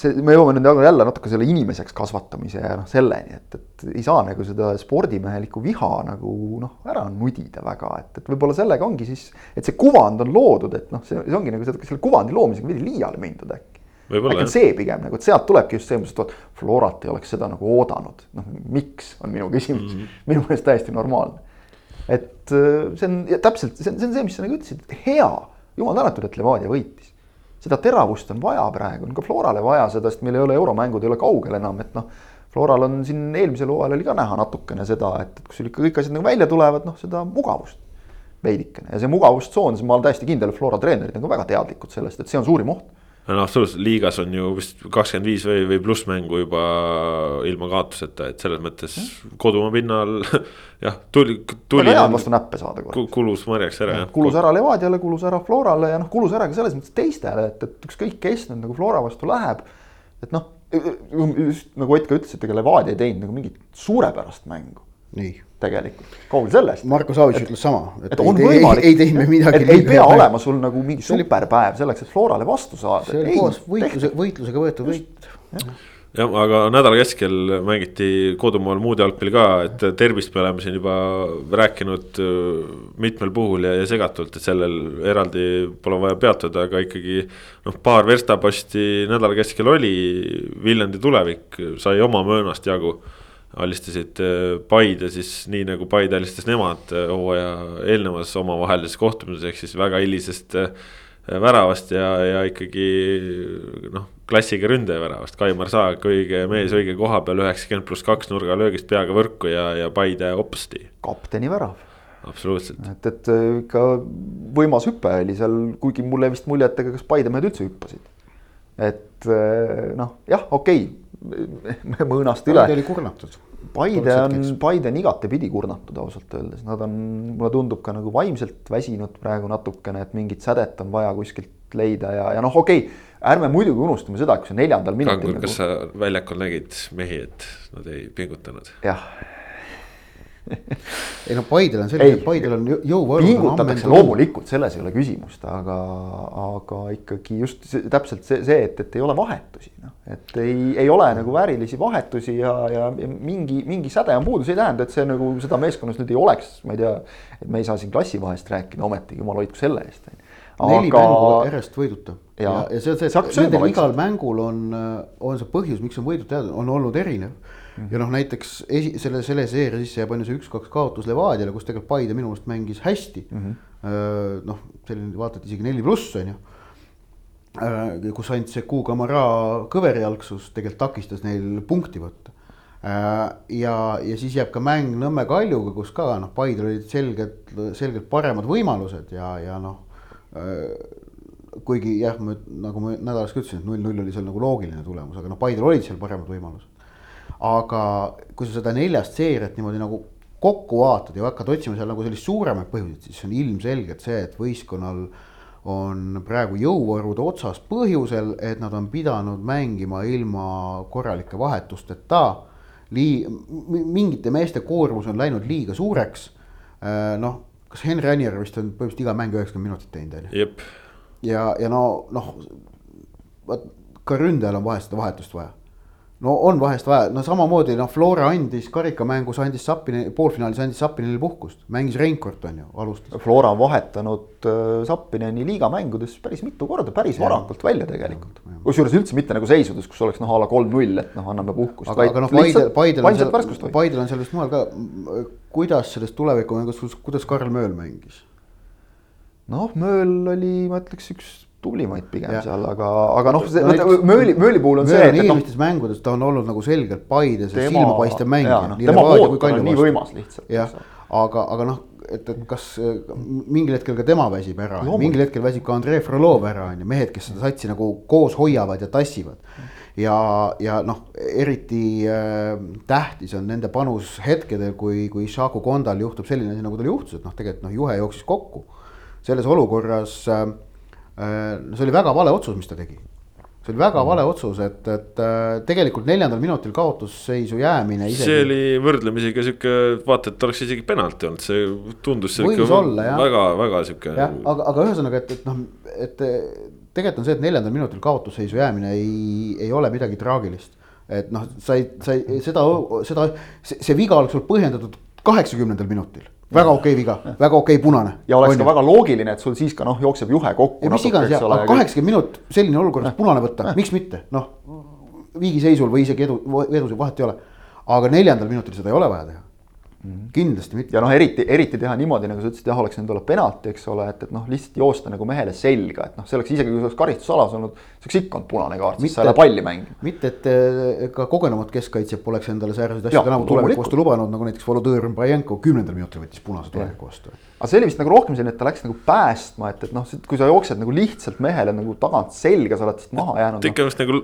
see, me jõuame nüüd jälle natuke selle inimeseks kasvatamise ja noh, selleni, et, et ei saa nagu seda spordimehelikku viha nagu noh, ära nudida väga, et, et võib-olla sellega ongi siis, et see kuvand on loodud, et noh, see, see ongi nagu selle kuvandi loomisega veidi liiale mindud äkki. äkki on see pigem nagu, et sealt tulebki just see, et vot Florat ei oleks seda nagu oodanud, noh miks, on minu küsimus mm, -hmm. minu meelest täiesti normaalne. et äh, see on täpselt, see on, see on see, mis sa nagu ütlesid, hea, jumal tänatud, et Levadia võitis seda teravust on vaja praegu, on ka Florale vaja seda, sest meil ei ole euromängud ei ole kaugel enam, et noh. Floral on siin eelmisel hooajal oli ka näha natukene seda, et, kui sul ikka kõik asjad nagu välja tulevad, noh seda mugavust veidikene ja see mugavustsoon, siis ma olen täiesti kindel, et Flora treenerid on ka väga teadlikud sellest, et see on suurim oht no absoluutselt, liigas on ju vist kakskümmend viis või, või pluss mängu juba ilma kaotuseta, et selles mõttes mm. kodumaa pinnal (laughs) jah, tuli, tuli. väga hea vastu näppe saada kord. kulus marjaks ära jah. kulus ära Levadiale, kulus ära Florale ja noh, kulus ära ka selles mõttes teistele, et, et ükskõik kes nüüd nagu Flora vastu läheb. et noh, just nagu Ott ka ütles, et ega Levadia ei teinud nagu mingit suurepärast mängu. nii tegelikult, kaugel sellest. Marko Savitš ütles sama, et, et on ei, võimalik, ei, ei teinud me midagi. ei pea päev. olema sul nagu mingi superpäev selleks, et Florale vastu saada. see oli koos võitluse, võitlusega võetud võit. jah, aga nädala keskel mängiti kodumaal muud jalgpalli ka, et tervist me oleme siin juba rääkinud äh, mitmel puhul ja, ja segatult, et sellel eraldi pole vaja peatuda, aga ikkagi. noh, paar verstaposti nädala keskel oli, Viljandi tulevik sai oma möönast jagu alistasid äh, Paide siis nii nagu Paide alistas nemad äh, hooaja eelnevas omavahelises kohtumises, ehk siis väga hilisest äh, väravast ja, ja ikkagi noh, klassiga ründajaväravast, Kaimar Saag, õige mees õige koha peal, üheksakümmend pluss kaks nurgalöögist peaga võrku ja, ja Paide hopsti. kapteni värav. absoluutselt. et, et ikka võimas hüpe oli seal, kuigi mulle vist mulje, et ega kas Paide mehed üldse hüppasid. et noh, jah, okei (laughs) okay, mõõnast üle. Paide oli kurnatud Paide on, Paide on igatepidi kurnatud ausalt öeldes, nad on, mulle tundub ka nagu vaimselt väsinud praegu natukene, et mingit sädet on vaja kuskilt leida ja, ja noh, okei okay,. ärme muidugi unustame seda, kui see neljandal minutil. Kas nagu... sa väljakul nägid mehi, et nad ei pingutanud? jah (laughs) ei no Paidel on selline, Paidel on jõuvaru. pingutatakse loomulikult, selles ei ole küsimust, aga, aga ikkagi just see, täpselt see, see, et, et ei ole vahetusi, noh. et ei, ei ole nagu väärilisi vahetusi ja, ja mingi, mingi säde on puudu, see ei tähenda, et see nagu seda meeskonnas nüüd ei oleks, ma ei tea. et me ei saa siin klassivahest rääkida, ometigi jumal hoidku selle eest. neli aga... mängu järjest võiduta ja, ja, ja see on see, et nendel igal mängul on, on see põhjus, miks on võidud teada, on olnud erinev. Ja noh, näiteks esi, selle, selle seeria sisse jääb on ju see üks-kaks kaotus Levadiale, kus tegelikult Paide minu meelest mängis hästi mm. -hmm. noh, selline vaata, et isegi neli pluss on ju. kus ainult see Kuukamara kõverjalgsus tegelikult takistas neil punkti võtta ja, ja siis jääb ka mäng Nõmme Kaljuga, kus ka noh, Paidel olid selgelt, selgelt paremad võimalused ja, ja noh kuigi jah, nagu ma nädalas ka ütlesin, et null-null oli seal nagu loogiline tulemus, aga noh, Paidel olid seal paremad võimalused. Aga kui sa seda neljast seeriat niimoodi nagu kokku vaatad ja hakkad otsima seal nagu sellist suuremaid põhjuseid, siis on ilmselgelt see, et võistkonnal on praegu jõuvarude otsas põhjusel, et nad on pidanud mängima ilma korralike vahetusteta. Lii-, mingite meeste koormus on läinud liiga suureks. Äh, noh, kas Henri Anier vist on põhimõtteliselt iga mäng üheksakümmend minutit teinud, on ju? ja, ja no noh, vot ka ründajal on vahest seda vahetust vaja no on vahest vaja, no samamoodi noh, Flora andis karikamängus andis Sappini, poolfinaalis andis Sappinile puhkust, mängis Reinkord on ju, alustas. Flora on vahetanud äh, Sappineni liigamängudes päris mitu korda, päris varakult välja tegelikult. kusjuures üldse mitte nagu seisudes, kus oleks noh, a la kolm-null, et noh, anname puhkust. aga, aga noh, Paidel, Paidel on seal, Paidel on seal vist mujal ka, kuidas sellest tulevikumängus, kuidas Karl Mööl mängis? noh, Mööl oli, ma ütleks, üks tublimaid pigem ja. seal, aga, aga noh, Mööli, Mööli puhul on see, et, et noh. mängudes ta on olnud nagu selgelt Paides ja silmapaistev mängija. No, tema voot on nii võimas lihtsalt. jah, aga, aga noh, et, et kas mingil hetkel ka tema väsib ära, mingil hetkel väsib ka Andrei Frolov ära, on ju, mehed, kes seda satsi nagu koos hoiavad ja tassivad. ja, ja noh, eriti äh, tähtis on nende panus hetkedel, kui, kui Šaku Kondal juhtub selline asi, nagu tal juhtus, et noh, tegelikult noh, juhe jooksis kokku. selles olukorras äh, no see oli väga vale otsus, mis ta tegi. see oli väga mm. vale otsus, et, et äh, tegelikult neljandal minutil kaotusseisu jäämine. Isegi... see oli võrdlemisi ka sihuke, vaata, et oleks isegi penalti olnud, see tundus. võis olla jah. väga, väga sihuke. jah, aga, aga ühesõnaga, et, et noh, et tegelikult on see, et neljandal minutil kaotusseisu jäämine ei, ei ole midagi traagilist. et noh, sa ei, sa ei, seda, seda, see viga oleks olnud põhjendatud kaheksakümnendal minutil väga okei okay viga, väga okei okay punane. ja oleks on ka väga loogiline, et sul siis ka noh, jookseb juhe kokku. mis iganes ja, aga kaheksakümmend minut selline olukord, punane võtta, miks mitte, noh. viigiseisul või isegi edu, edusel vahet ei ole. aga neljandal minutil seda ei ole vaja teha. Kindlasti mitte. ja noh, eriti, eriti teha niimoodi, nagu sa ütlesid, jah, oleks võinud olla penalti, eks ole, et, et noh, lihtsalt joosta nagu mehele selga, et noh, see oleks isegi kui see oleks karistusalas olnud, see oleks ikka olnud punane kaart, sest sa ei ole palli mänginud. mitte, et eh, ka kogenud keskkaitsjad poleks endale sääraseid asju tänavu tuleviku vastu lubanud, nagu näiteks Volodõr Mbajenko kümnendal minutil võttis punase tuleviku vastu aga see oli vist nagu rohkem selline, et ta läks nagu päästma, et, et noh, kui sa jooksed nagu lihtsalt mehele nagu tagant selga, sa oled lihtsalt maha jäänud. ta ikka vist nagu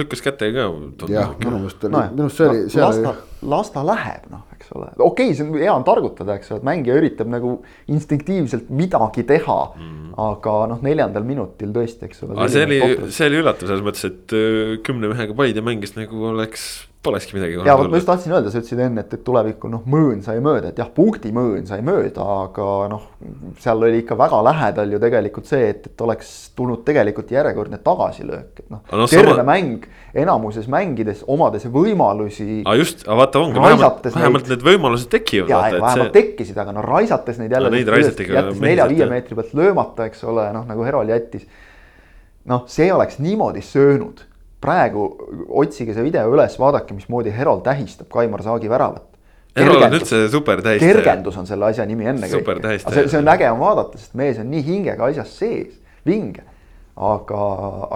lükkas käte ka. jah, minu meelest oli no,, minu arust see oli. las ta, las ta läheb, noh, eks ole, okei okay,, see on hea on targutada, eks ole, et mängija üritab nagu instinktiivselt midagi teha mm. -hmm. aga noh, neljandal minutil tõesti, eks ole. see oli, see oli üllatav selles mõttes, et äh, kümne mehega Paide mängis nagu oleks polekski midagi. ja vot ma just tahtsin öelda, sa ütlesid enne, et, et tulevikul noh, möön sai mööda, et jah, punkti möön sai mööda, aga noh, seal oli ikka väga lähedal ju tegelikult see, et, et oleks tulnud tegelikult järjekordne tagasilöök, et noh no, terve sama... mäng enamuses mängides, omades võimalusi. aga just, aga vaata ongi, vähemalt, vähemalt need võimalused tekivad. ja, et vähemalt see... tekkisid, aga no raisates neid jälle no,. jättes nelja-viie meetri pealt löömata, eks ole, noh nagu Herol jättis. noh, see oleks niimoodi söönud praegu otsige see video üles, vaadake, mismoodi Herol tähistab Kaimar Saagi väravat. Herol on üldse super tähistaja. kergendus on selle asja nimi ennekõike. see, see on äge on vaadata, sest mees on nii hingega asjas sees, vinge. aga,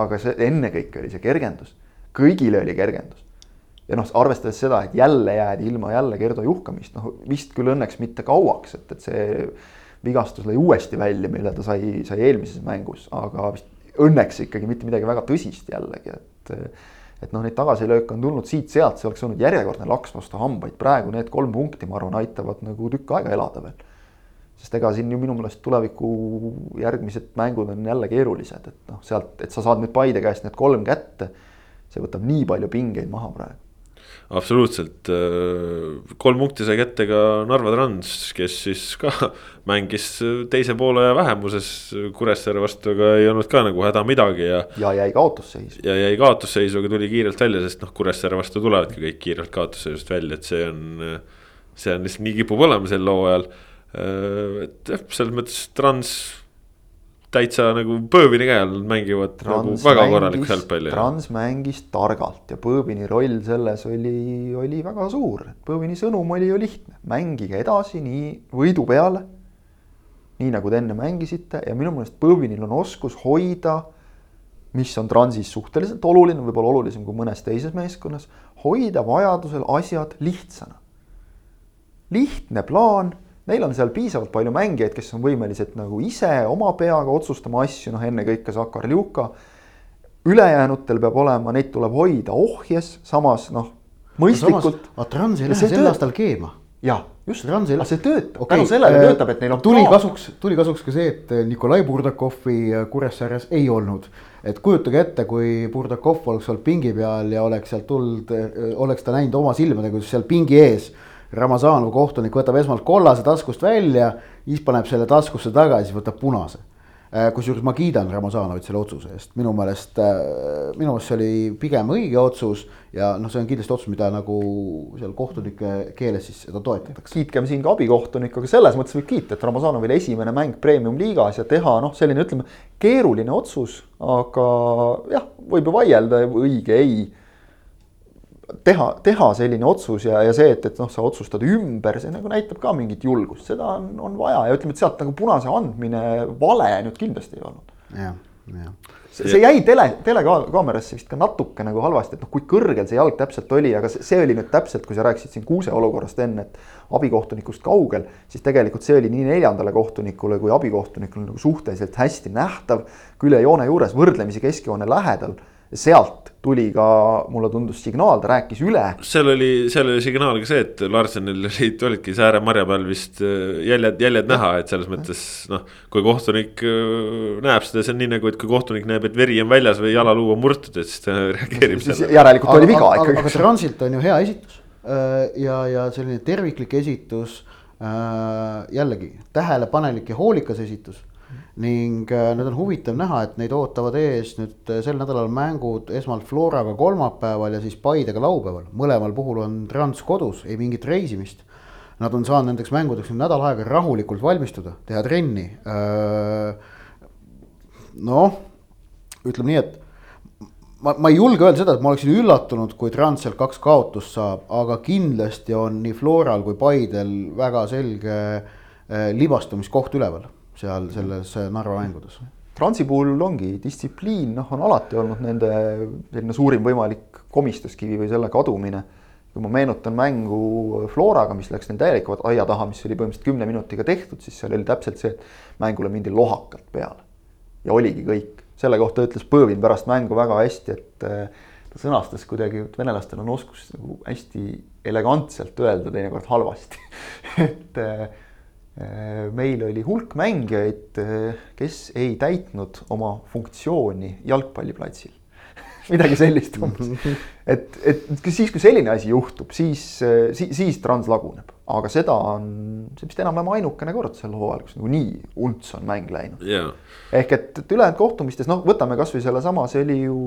aga see ennekõike oli see kergendus, kõigile oli kergendus. ja noh, arvestades seda, et jälle jäädi ilma jälle Gerdo Juhkamist, noh vist küll õnneks mitte kauaks, et, et see vigastus lõi uuesti välja, mille ta sai, sai eelmises mängus, aga vist õnneks ikkagi mitte midagi väga tõsist jällegi, et. Et noh, neid tagasilööke on tulnud siit-sealt, see oleks olnud järjekordne laks vastu hambaid, praegu need kolm punkti, ma arvan, aitavad nagu tükk aega elada veel. sest ega siin ju minu meelest tuleviku järgmised mängud on jälle keerulised, et noh, sealt, et sa saad nüüd Paide käest need kolm kätte. see võtab nii palju pingeid maha praegu absoluutselt, äh, kolm punkti sai kätte ka Narva Trans, kes siis ka (laughs) mängis teise poole vähemuses Kuressaare vastu, aga ei olnud ka nagu häda midagi ja. ja jäi kaotusseisu. ja jäi kaotusseisu, aga tuli kiirelt välja, sest noh, Kuressaare vastu tulevadki kõik kiirelt kaotusseisust välja, et see on. see on lihtsalt nii kipub olema sel hooajal, äh, et jah, selles mõttes Trans täitsa nagu Põõvini käe all mängivad Trans nagu väga korralikku jalgpalli. Trans mängis targalt ja Põõvini roll selles oli, oli väga suur. Põõvini sõnum oli ju lihtne, mängige edasi nii võidu peale. nii nagu te enne mängisite ja minu meelest Põõvinil on oskus hoida mis on Transis suhteliselt oluline, võib-olla olulisem kui mõnes teises meeskonnas, hoida vajadusel asjad lihtsana. lihtne plaan, neil on seal piisavalt palju mängijaid, kes on võimelised nagu ise oma peaga otsustama asju, noh ennekõike Sakar Ljuka. ülejäänutel peab olema, neid tuleb hoida ohjes, samas noh, mõistlikult. aga Trans ei lähe sel aastal keema jah, just, aga see töötab okay., tänu sellele äh, töötab, et neil on tuli plaan. kasuks, tuli kasuks ka see, et Nikolai Burdakovi Kuressaares ei olnud et kujutage ette, kui Burdakov oleks olnud pingi peal ja oleks sealt tulnud, oleks ta näinud oma silmadega, kuidas seal pingi ees. Ramazanov kohtunik võtab esmalt kollase taskust välja, siis paneb selle taskusse tagasi, võtab punase. Äh, kusjuures ma kiidan Ramazanovit selle otsuse eest, minu meelest, äh, minu meelest see oli pigem õige otsus ja noh, see on kindlasti otsus, mida nagu seal kohtunike keeles siis seda toetatakse. kiitkem siin ka abikohtunikku, aga selles mõttes võib kiita, et Ramazanovil esimene mäng premium-liigas ja teha noh, selline ütleme keeruline otsus, aga jah, võib ju vaielda, õige, ei teha, teha selline otsus ja, ja see, et, et noh, sa otsustad ümber, see nagu näitab ka mingit julgust, seda on, on vaja ja ütleme, et sealt nagu punase andmine vale nüüd kindlasti ei olnud. jah, jah. see, see jäi tele, telekaamerasse vist ka natuke nagu halvasti, et noh, kui kõrgel see jalg täpselt oli, aga see, see oli nüüd täpselt, kui sa rääkisid siin Kuuse olukorrast enne, et abikohtunikust kaugel, siis tegelikult see oli nii neljandale kohtunikule kui abikohtunikule nagu suhteliselt hästi nähtav, külje joone juures võrdlemisi keskjoone lähedal sealt tuli ka, mulle tundus signaal, ta rääkis üle. seal oli, seal oli signaal ka see, et Larsenil (laughs) olid, olidki sääre marja peal vist äh, jäljed, jäljed näha, et selles mõttes noh. kui kohtunik äh, näeb seda, see on nii nagu, et kui kohtunik näeb, et veri on väljas või jalaluu on murtud, et siis ta (laughs) reageerib sellele. järelikult oli viga ikkagi. aga Transilt on ju hea esitus äh, ja, ja selline terviklik esitus. jällegi tähelepanelik ja hoolikas esitus ning äh, nüüd on huvitav näha, et neid ootavad ees nüüd äh, sel nädalal mängud esmalt Floraga kolmapäeval ja siis Paidega laupäeval. mõlemal puhul on Trans kodus, ei mingit reisimist. Nad on saanud nendeks mängudeks nüüd nädal aega rahulikult valmistuda, teha trenni. Äh, noh, ütleme nii, et ma, ma ei julge öelda seda, et ma oleksin üllatunud, kui Trans sealt kaks kaotust saab, aga kindlasti on nii Floral kui Paidel väga selge libastumiskoht üleval seal selles Narva mängudes. Transi puhul ongi distsipliin, noh, on alati olnud nende selline suurim võimalik komistuskivi või selle kadumine. kui ma meenutan mängu Floraga, mis läks neil täielikult aia taha, mis oli põhimõtteliselt kümne minutiga tehtud, siis seal oli täpselt see, et mängule mindi lohakalt peale. ja oligi kõik, selle kohta ütles Põõvin pärast mängu väga hästi, et eh, ta sõnastas kuidagi, et venelastel on oskus nagu hästi elegantselt öelda teinekord halvasti (laughs) et Äh, meil oli hulk mängijaid, äh, kes ei täitnud oma funktsiooni jalgpalliplatsil. (laughs) Midagi sellist umbes. (laughs) et, et siis, kui selline asi juhtub, siis, äh, siis, siis Trans laguneb, aga seda on, see vist enam-vähem ainukene kord sel hooajal, kus nagu nii unts on mäng läinud. Yeah.. ehk et, et ülejäänud kohtumistes, noh, võtame kasvõi sellesama, see oli ju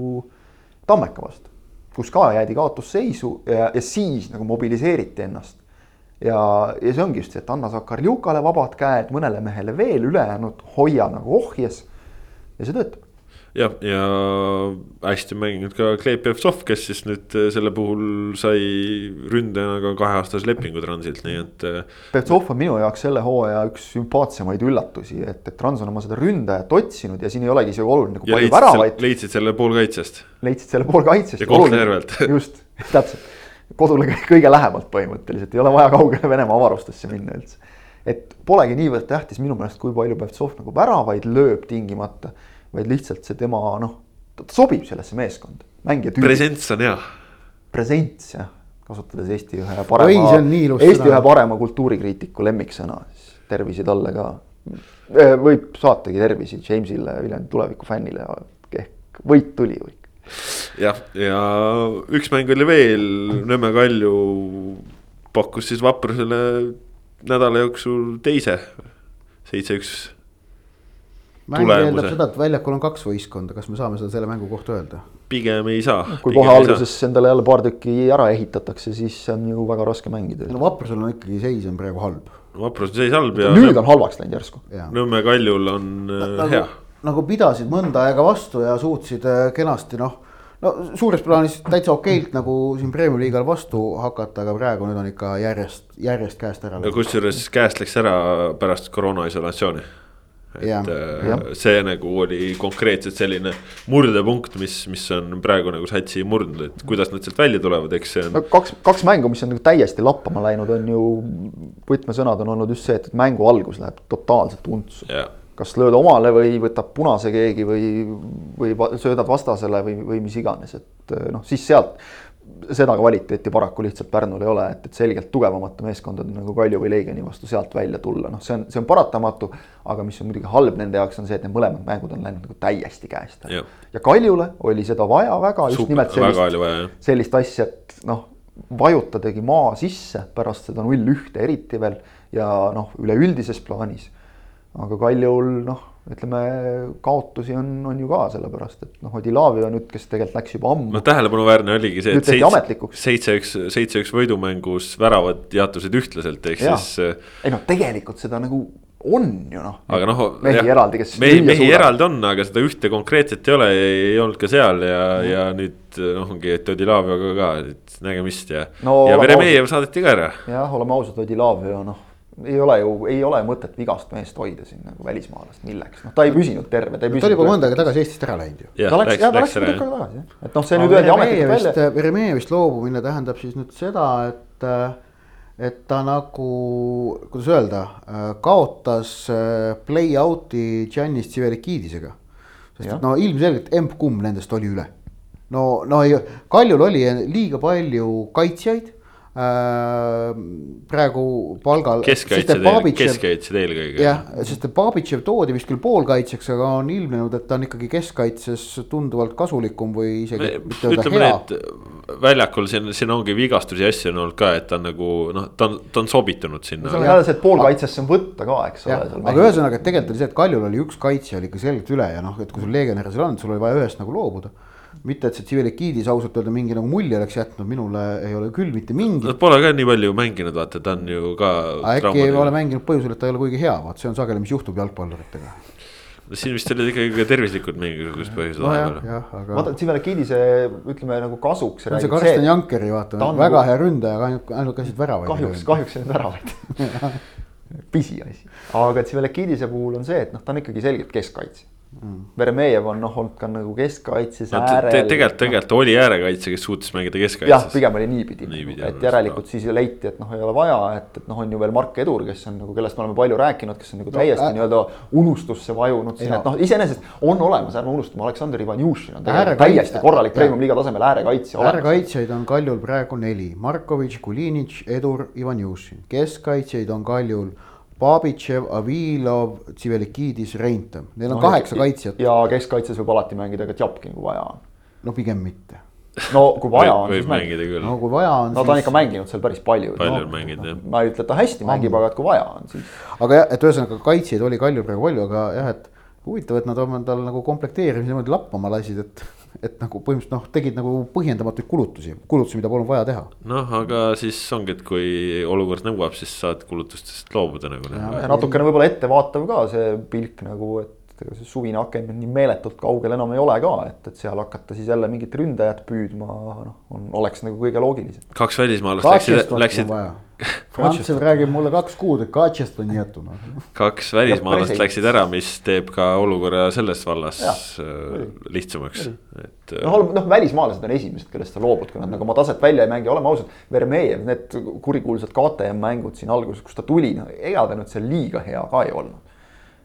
Tammeka vastu, kus ka jäädi kaotusseisu ja, ja siis nagu mobiliseeriti ennast ja, ja see ongi just see, et anna Sakarjukale vabad käed, mõnele mehele veel, ülejäänud hoia nagu ohjes. ja see töötab. jah, ja hästi mänginud ka Kleep Jevtsov, kes siis nüüd äh, selle puhul sai ründajaga kaheaastase lepingu Transilt, nii et. Äh, on minu jaoks selle hooaja üks sümpaatsemaid üllatusi, et, et Trans on oma seda ründajat otsinud ja siin ei olegi isegi oluline, kui palju väravaid. leidsid selle poolkaitsest. leidsid selle poolkaitsest. ja Kohtla-Järvelt. just, täpselt kodule kõige lähemalt põhimõtteliselt, ei ole vaja kaugele Venemaa avarustesse minna üldse. et polegi niivõrd tähtis minu meelest, kui palju Pevtsov nagu väravaid lööb tingimata, vaid lihtsalt see tema noh, ta sobib sellesse meeskonda, mängija tüüp. presents on hea. Presents jah, kasutades Eesti ühe parema, Eesti ühe parema kultuurikriitiku lemmiksõna, siis tervisi talle ka. võib saatagi tervisi Jamesile, Viljandi tuleviku fännile, ehk võit tuli või jah, ja üks mäng oli veel, Nõmme Kalju pakkus siis Vaprusele nädala jooksul teise, seitse-üks. mäng eeldab seda, et väljakul on kaks võistkonda, kas me saame seda selle mängu kohta öelda? pigem ei saa. kui kohe alguses endale jälle paar tükki ära ehitatakse, siis on ju väga raske mängida. no Vaprusel on ikkagi seis on praegu halb. Vaprusel seis halb ja. nüüd on halvaks läinud järsku. Nõmme Kaljul on no, nagu, hea. Nagu pidasid mõnda aega vastu ja suutsid äh, kenasti noh no suures plaanis täitsa okeilt nagu siin Premiumi liigal vastu hakata, aga praegu nüüd on ikka järjest, järjest käest ära. kusjuures käest läks ära pärast koroona isolatsiooni. Jah, et äh, jah. see nagu oli konkreetselt selline murdepunkt, mis, mis on praegu nagu satsi murdnud, et kuidas nad sealt välja tulevad, eks see on no kaks, kaks mängu, mis on nagu täiesti lappama läinud, on ju, võtmesõnad on olnud just see, et mängu algus läheb totaalselt untsu. ja kas lööd omale või võtab punase keegi või, või söödad vastasele või, või mis iganes, et noh, siis sealt seda kvaliteeti paraku lihtsalt Pärnul ei ole, et, et selgelt tugevamate meeskondade nagu Kalju või Leegioni vastu sealt välja tulla, noh, see on, see on paratamatu. aga mis on muidugi halb nende jaoks, on see, et need mõlemad mängud on läinud nagu täiesti käest ära. Ja Kaljule oli seda vaja väga, just Super- nimelt sellist sellist asja, et noh, vajutadagi maa sisse pärast seda null ühte eriti veel ja noh, üleüldises plaanis. Aga Kaljul noh, ütleme kaotusi on, on ju ka sellepärast, et noh, Odilavia nüüd, kes tegelikult läks juba ammu noh, tähelepanuväärne oligi see, et seitse-üks, seitse-üks võidumängus väravad jaotusid ühtlaselt, ehk Jah. siis. ei noh, tegelikult seda nagu on ju noh. aga noh. mehi eraldi, kes. mehi, mehi eraldi on, aga seda ühte konkreetset ei ole, ei olnud ka seal ja, ja nüüd noh, ongi, et Odilavioga ka, et nägemist ja No ja Veremejev saadeti ka ära. jah, oleme ausad, Odilavia noh, ei ole ju, ei ole mõtet vigast meest hoida siin nagu välismaalast, milleks, noh, ta ei püsinud terve, ta ei ta oli püsinud. juba mõnda aega tagasi Eestist ära läinud ju. jah, ta läks, jah, ta läks jah. aega tagasi, jah. et noh, see nüüd öeldi ametlikult välja. Veremejevist loobumine tähendab siis nüüd seda, et, et ta nagu, kuidas öelda, kaotas äh, play-out'i Giannis Tsivelikidisega. sest Jah. et no ilmselgelt emb-kumb nendest oli üle. no, no ei, Kaljul oli liiga palju kaitsjaid äh, praegu palgal. keskkaitsjad, eelkõige. jah, sest et Babitšev toodi vist küll poolkaitsjaks, aga on ilmnenud, et ta on ikkagi keskkaitses tunduvalt kasulikum või isegi mitte öelda hea väljakul siin, siin ongi vigastusi ja asju on olnud ka, et ta on nagu noh, ta on, ta on sobitunud sinna. see on jälle see, et poolkaitsesse on võtta ka, eks ole. aga ühesõnaga, et tegelikult oli see, et Kaljul oli üks kaitsja oli ikka selgelt üle ja noh, et kui sul legionäre seal on, sul oli vaja ühest nagu loobuda. Mitte, et see Tsivilikidis ausalt öelda mingi nagu mulje oleks jätnud, minule ei ole küll mitte mingit. Nad pole ka nii palju mänginud, vaata, ta on ju ka. äkki ei ole mänginud põhjusel, et ta ei ole kuigi hea, vaat see on sageli, mis juhtub jalgpalluritega. siin vist olid ikkagi ka tervislikud mingisugused põhjused vahepeal. aga. vaata, Tsivelakidise ütleme nagu kasuks. see on see Karsten Jankeri vaata, väga nagu- hea ründaja, aga ainult, ainult käisid väravaid. kahjuks, kahjuks ei olnud väravaid (laughs) pisiasi, aga Tsivelakidise puhul on see, et noh, ta on ikkagi selgelt keskkaitsja mm.. Veremejev on noh, olnud ka nagu keskkaitses no, äärel te, tegelikult, tegelikult oli äärekaitse, kes suutis mängida jah, keskkaitses. pigem oli niipidi, Niipidi et järelikult siis leiti, et noh, ei ole vaja, et, et noh, on ju veel Mark Edur, kes on nagu, kellest me oleme palju rääkinud, kes on nagu täiesti äh- nii-öelda unustusse vajunud siin, et noh, iseenesest on olemas, ärme unustame, Aleksandr Ivanjušin on tegelikult täiesti korralik jah. premium-liiga tasemel äärekaitsja äärekaitsjaid on Kaljul praegu neli, Markovitš, Kulinitš, Edur, Ivanjušin. keskkaitsjaid on Kaljul Babitšev, Avilov, Tsivelikidis, Reintam, neil on kaheksa kaitsjat, ja keskkaitses võib alati mängida ka Tšapkin, kui vaja on. no pigem mitte. no kui vaja on, võib mängida küll no kui vaja on. no ta on ikka mänginud seal päris palju. Palju on mänginud, jah. ma ei ütle, et ta hästi mängib, aga et kui vaja on, siis. aga jah, et ühesõnaga kaitsjaid oli Kaljul praegu palju, aga jah, et huvitav, et nad oma tal nagu komplekteerimise niimoodi lappama lasid, et, et nagu põhimõtteliselt noh, tegid nagu põhjendamatuid kulutusi, kulutusi, mida polnud vaja teha. noh, aga siis ongi, et kui olukord nõuab, siis saad kulutustest loobuda nagu. ja natukene võib-olla ettevaatav ka see pilk nagu, et ega see suvine aken nüüd nii meeletult kaugel enam ei ole ka, et, et seal hakata siis jälle mingit ründajat püüdma, noh, on, oleks nagu kõige loogilisem. kaks välismaalast läksid, läksid. Frantsev räägib mulle kaks kuud, et Katsest on jäetud noh. kaks välismaalast läksid ära, mis teeb ka olukorra selles vallas Jah, äh, lihtsamaks, et. noh, noh, välismaalased on esimesed, kellest sa loobud, kui nad nagu oma taset välja ei mängi, oleme ausad. Vermejev, need kurikuulsad KTM mängud siin alguses, kus ta tuli, no ega ta nüüd seal liiga hea ka ei olnud.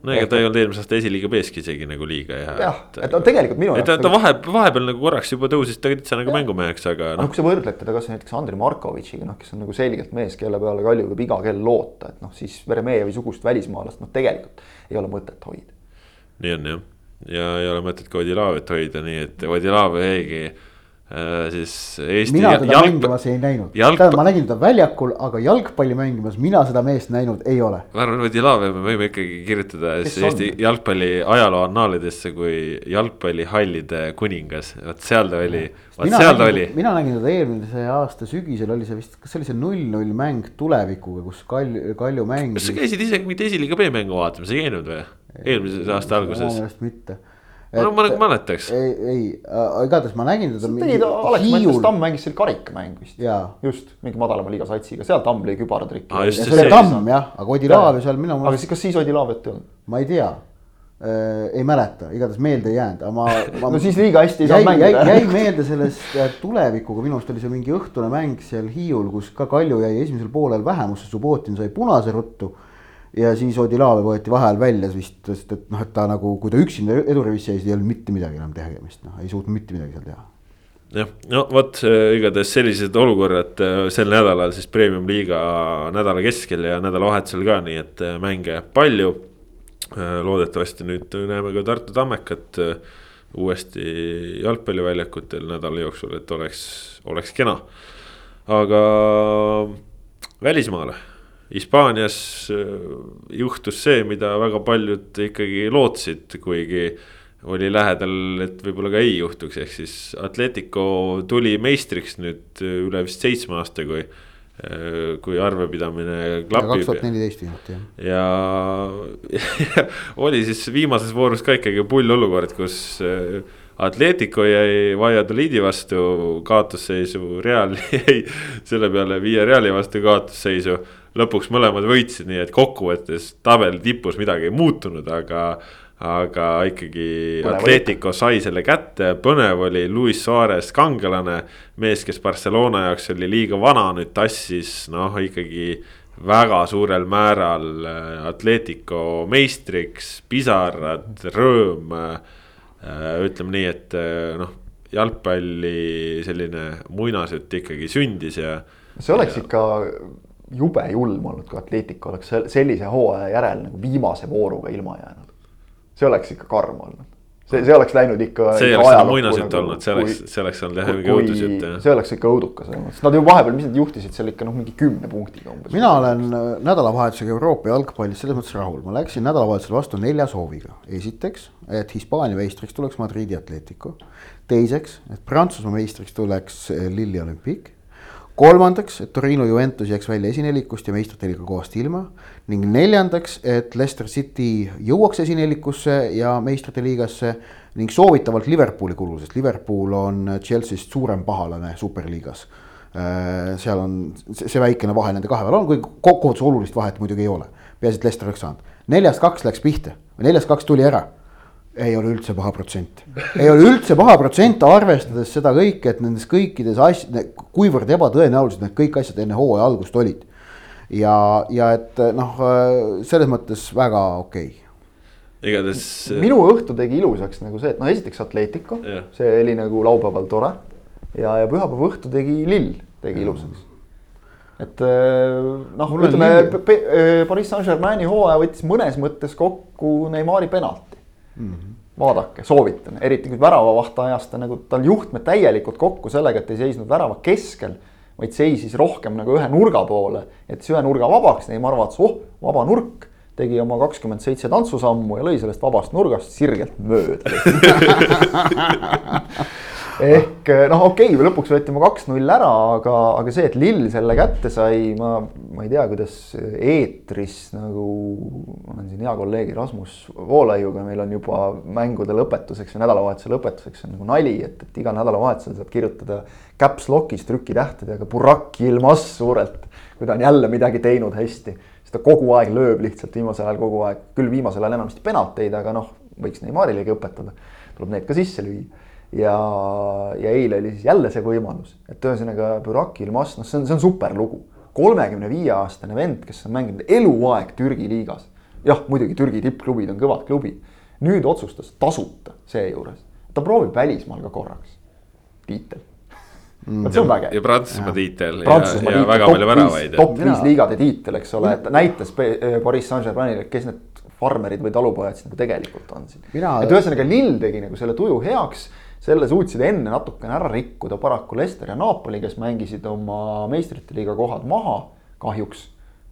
No ega ta ei olnud eelmise aasta esiliiga B-ski isegi nagu liiga hea. jah, et no tegelikult minu et ta, ta vahe, vahepeal nagu korraks juba tõusis ta täitsa nagu mängumeheks, aga noh, kui sa võrdled teda kas näiteks Andrei Markovitšiga, noh, kes on nagu selgelt mees, kelle peale Kalju võib iga kell loota, et noh, siis Veremejevi sugust välismaalast, noh, tegelikult ei ole mõtet hoida. nii on jah. ja ei ole mõtet ka Odilavet hoida, nii et Odilave jäigi siis Eesti mina teda jalgpall- mängimas ei näinud jalgpall- tähendab, ma nägin teda väljakul, aga jalgpalli mängimas mina seda meest näinud ei ole. ma arvan, Odilave me võime ikkagi kirjutada siis Eesti on? jalgpalli ajaloo annaalidesse kui jalgpallihallide kuningas, vot seal ta oli, vot seal ta oli nägin, mina nägin teda eelmise aasta sügisel oli see vist, kas see oli see null-null mäng tulevikuga, kus Kalju, Kalju mängis. kas sa käisid isegi mitte esiliiga B-mängu vaatamas, ei käinud või? eelmise aasta minu alguses, meelest mitte. Ma ma nagu mäletaks. ei, ei igatahes ma nägin teda. tegi ta, Alex Mendes Tamm mängis seal karikamäng vist. jaa, just, mingi madalama liiga satsiga, seal Tamm lõi kübaratrikki just see oli Tamm jah, aga Odi Laav ju seal minu aga meelest, siis, kas siis Odi Laavet ei olnud? ma ei tea. äh,. ei mäleta, igatahes meelde ei jäänud, aga ma, (laughs) ma. no siis liiga hästi ei saanud mängida. jäi meelde sellest äh, tulevikuga, minu arust oli see mingi õhtune mäng seal Hiiul, kus ka Kalju jäi esimesel poolel vähemusse, Subbotin sai punase ruttu. Ja siis Odilave võeti vaheajal välja vist, sest et noh, et ta nagu, kui ta üksinda edurivis jäi, siis ei olnud mitte midagi enam tegemist, noh, ei suutnud mitte midagi seal teha jah, no vot igatahes sellised olukorrad äh, sel nädalal siis premium-liiga nädala keskel ja nädalavahetusel ka, nii et äh, mänge palju. Äh, loodetavasti nüüd näeme ka Tartu Tammekat uuesti jalgpalliväljakutel nädala jooksul, et oleks, oleks kena. aga välismaale, Hispaanias juhtus see, mida väga paljud ikkagi lootsid, kuigi oli lähedal, et võib-olla ka ei juhtuks, ehk siis Atletico tuli meistriks nüüd üle vist seitsme aasta, kui. kui arvepidamine klapib. kaks tuhat neliteist viimati jah. ja, ja (laughs) oli siis viimases voorus ka ikkagi pull olukord, kus Atletico jäi Valladolidi vastu kaotusseisu, Real (laughs) jäi selle peale Via Reali vastu kaotusseisu. Lõpuks mõlemad võitsid, nii et kokkuvõttes tabeli tipus midagi ei muutunud, aga aga ikkagi Atletico sai selle kätte, põnev oli Luis Suarez, kangelane. mees, kes Barcelona jaoks oli liiga vana, nüüd tassis noh, ikkagi väga suurel määral äh, Atletico meistriks, pisarad, rõõm. Äh, ütleme nii, et äh, noh, jalgpalli selline muinasjutt ikkagi sündis ja. see oleks ja... ikka jube julm olnud, kui Atletico oleks sellise hooaja järel nagu viimase vooruga ilma jäänud see oleks ikka karm olnud. see, see oleks läinud ikka. see ei oleks muinasjutt nagu, olnud, see oleks, see oleks olnud jah mingi õudusjutt see oleks ikka õudukas olnud, sest nad ju vahepeal, mis nad juhtisid seal ikka noh, mingi kümne punktiga umbes. mina olen äh, nädalavahetusega Euroopa jalgpallis selles mõttes rahul, ma läksin nädalavahetusel vastu nelja sooviga. esiteks, et Hispaania meistriks tuleks Madridi Atletico. teiseks, et Prantsusmaa meistriks tuleks äh, Lilli Olympique kolmandaks, et Torino Juventus jääks välja esinelikust ja meistrite liiga kohast ilma. ning neljandaks, et Leicester City jõuaks esinelikusse ja meistrite liigasse ning soovitavalt Liverpooli kulul, sest Liverpool on Chelsea'st suurem pahalane superliigas. Äh, seal on see väikene vahe nende kahe vahel on, kuigi kokkuvõttes olulist vahet muidugi ei ole. peaasi, et Leicester oleks saanud, neljast kaks läks pihta, neljast kaks tuli ära ei ole üldse paha protsent, ei ole üldse paha protsent, arvestades seda kõike, et nendes kõikides asjades, kuivõrd ebatõenäolised need kõik asjad enne hooaja algust olid. ja, ja et noh, selles mõttes väga okei okay. igatahes. minu õhtu tegi ilusaks nagu see, et no esiteks Atletico, see oli nagu laupäeval tore. ja, ja pühapäeva õhtu tegi Lill, tegi ilusaks et noh, ütleme Pariis Saint-Germaini hooaja võttis mõnes mõttes kokku Neimari penalt mm. -hmm. vaadake, soovitan, eriti kui väravavahte ajas ta nagu, tal juhtmed täielikult kokku sellega, et ei seisnud värava keskel. vaid seisis rohkem nagu ühe nurga poole, jättis ühe nurga vabaks, Neimar vaatas, oh, vaba nurk tegi oma kakskümmend seitse tantsusammu ja lõi sellest vabast nurgast sirgelt mööda (laughs) ehk noh, okei okay,, lõpuks võeti oma kaks-null ära, aga, aga see, et Lill selle kätte sai, ma, ma ei tea, kuidas eetris nagu. ma olen siin hea kolleegi Rasmus Voolaiuga, meil on juba mängude lõpetuseks ja nädalavahetuse lõpetuseks on nagu nali, et, et igal nädalavahetusel saad kirjutada. Caps lock'is trükitähtedega Burak Yilmaz suurelt, kui ta on jälle midagi teinud hästi. siis ta kogu aeg lööb lihtsalt viimasel ajal kogu aeg, küll viimasel ajal enamasti penalteid, aga noh, võiks Neymarilegi õpetada. tuleb need ka sisse lüüa ja, ja eile oli siis jälle see võimalus, et ühesõnaga Burak Yilmaz, noh, see on, see on super lugu. kolmekümne viie aastane vend, kes on mänginud eluaeg Türgi liigas. jah, muidugi Türgi tippklubid on kõvad klubid. nüüd otsustas tasuta seejuures, ta proovib välismaal ka korraks. tiitel mm.. vot see on vägev. ja Prantsusmaa tiitel ja, ja, ja väga palju väravaid. top viis liigade tiitel, eks ole, et näitas Pariis Saint-Germainile, kes need farmerid või talupojad siis nagu tegelikult on siin. et ühesõnaga Lill tegi nagu selle tuju heaks selle suutsid enne natukene ära rikkuda paraku Leicester ja Napoli, kes mängisid oma meistrite liiga kohad maha kahjuks.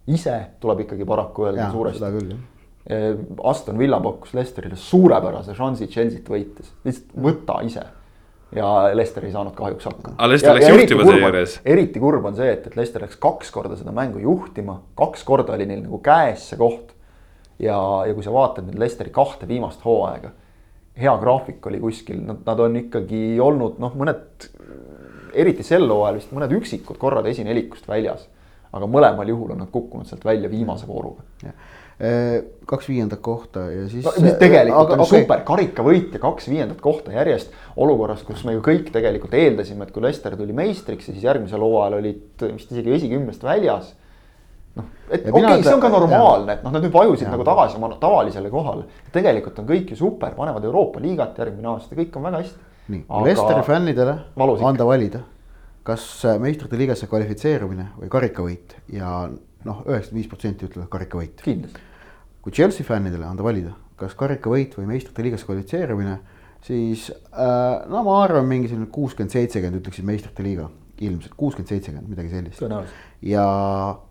ise tuleb ikkagi paraku öelda suuresti. Aston Villa pakkus Leicesterile suurepärase šansi Chelsea't võites, lihtsalt võta ise ja Leicester ei saanud kahjuks hakkama. aga Leicester läks juhtima seejuures. eriti kurb on see, et, et Leicester läks kaks korda seda mängu juhtima, kaks korda oli neil nagu käes see koht. ja, ja kui sa vaatad nüüd Leicesteri kahte viimast hooaega hea graafik oli kuskil, nad, on ikkagi olnud noh, mõned, eriti sel hooajal vist mõned üksikud korrad esinelikust väljas. aga mõlemal juhul on nad kukkunud sealt välja viimase vooruga. kaks viiendat kohta ja siis. no mis tegelikult aga, on okay. super, karikavõit ja kaks viiendat kohta järjest. olukorras, kus me ju kõik tegelikult eeldasime, et kui Leicester tuli meistriks, siis järgmisel hooajal olid vist isegi esikümnest väljas. Noh, et okei okay,, see on ka normaalne, et noh, nad nüüd vajusid ja. nagu tagasi oma tavalisele kohale. tegelikult on kõik ju super, panevad Euroopa liigat järgmine aasta, kõik on väga hästi. nii aga..., Leicesteri fännidele anda valida, kas meistrite liigasse kvalifitseerumine või karikavõit ja noh, üheksakümmend viis protsenti ütlevad karikavõit. kui Chelsea fännidele anda valida, kas karikavõit või meistrite liigas kvalifitseerumine, siis äh, no ma arvan, mingi selline kuuskümmend, seitsekümmend ütleksid meistrite liiga, ilmselt kuuskümmend, seitsekümmend, midagi sellist. ja äh,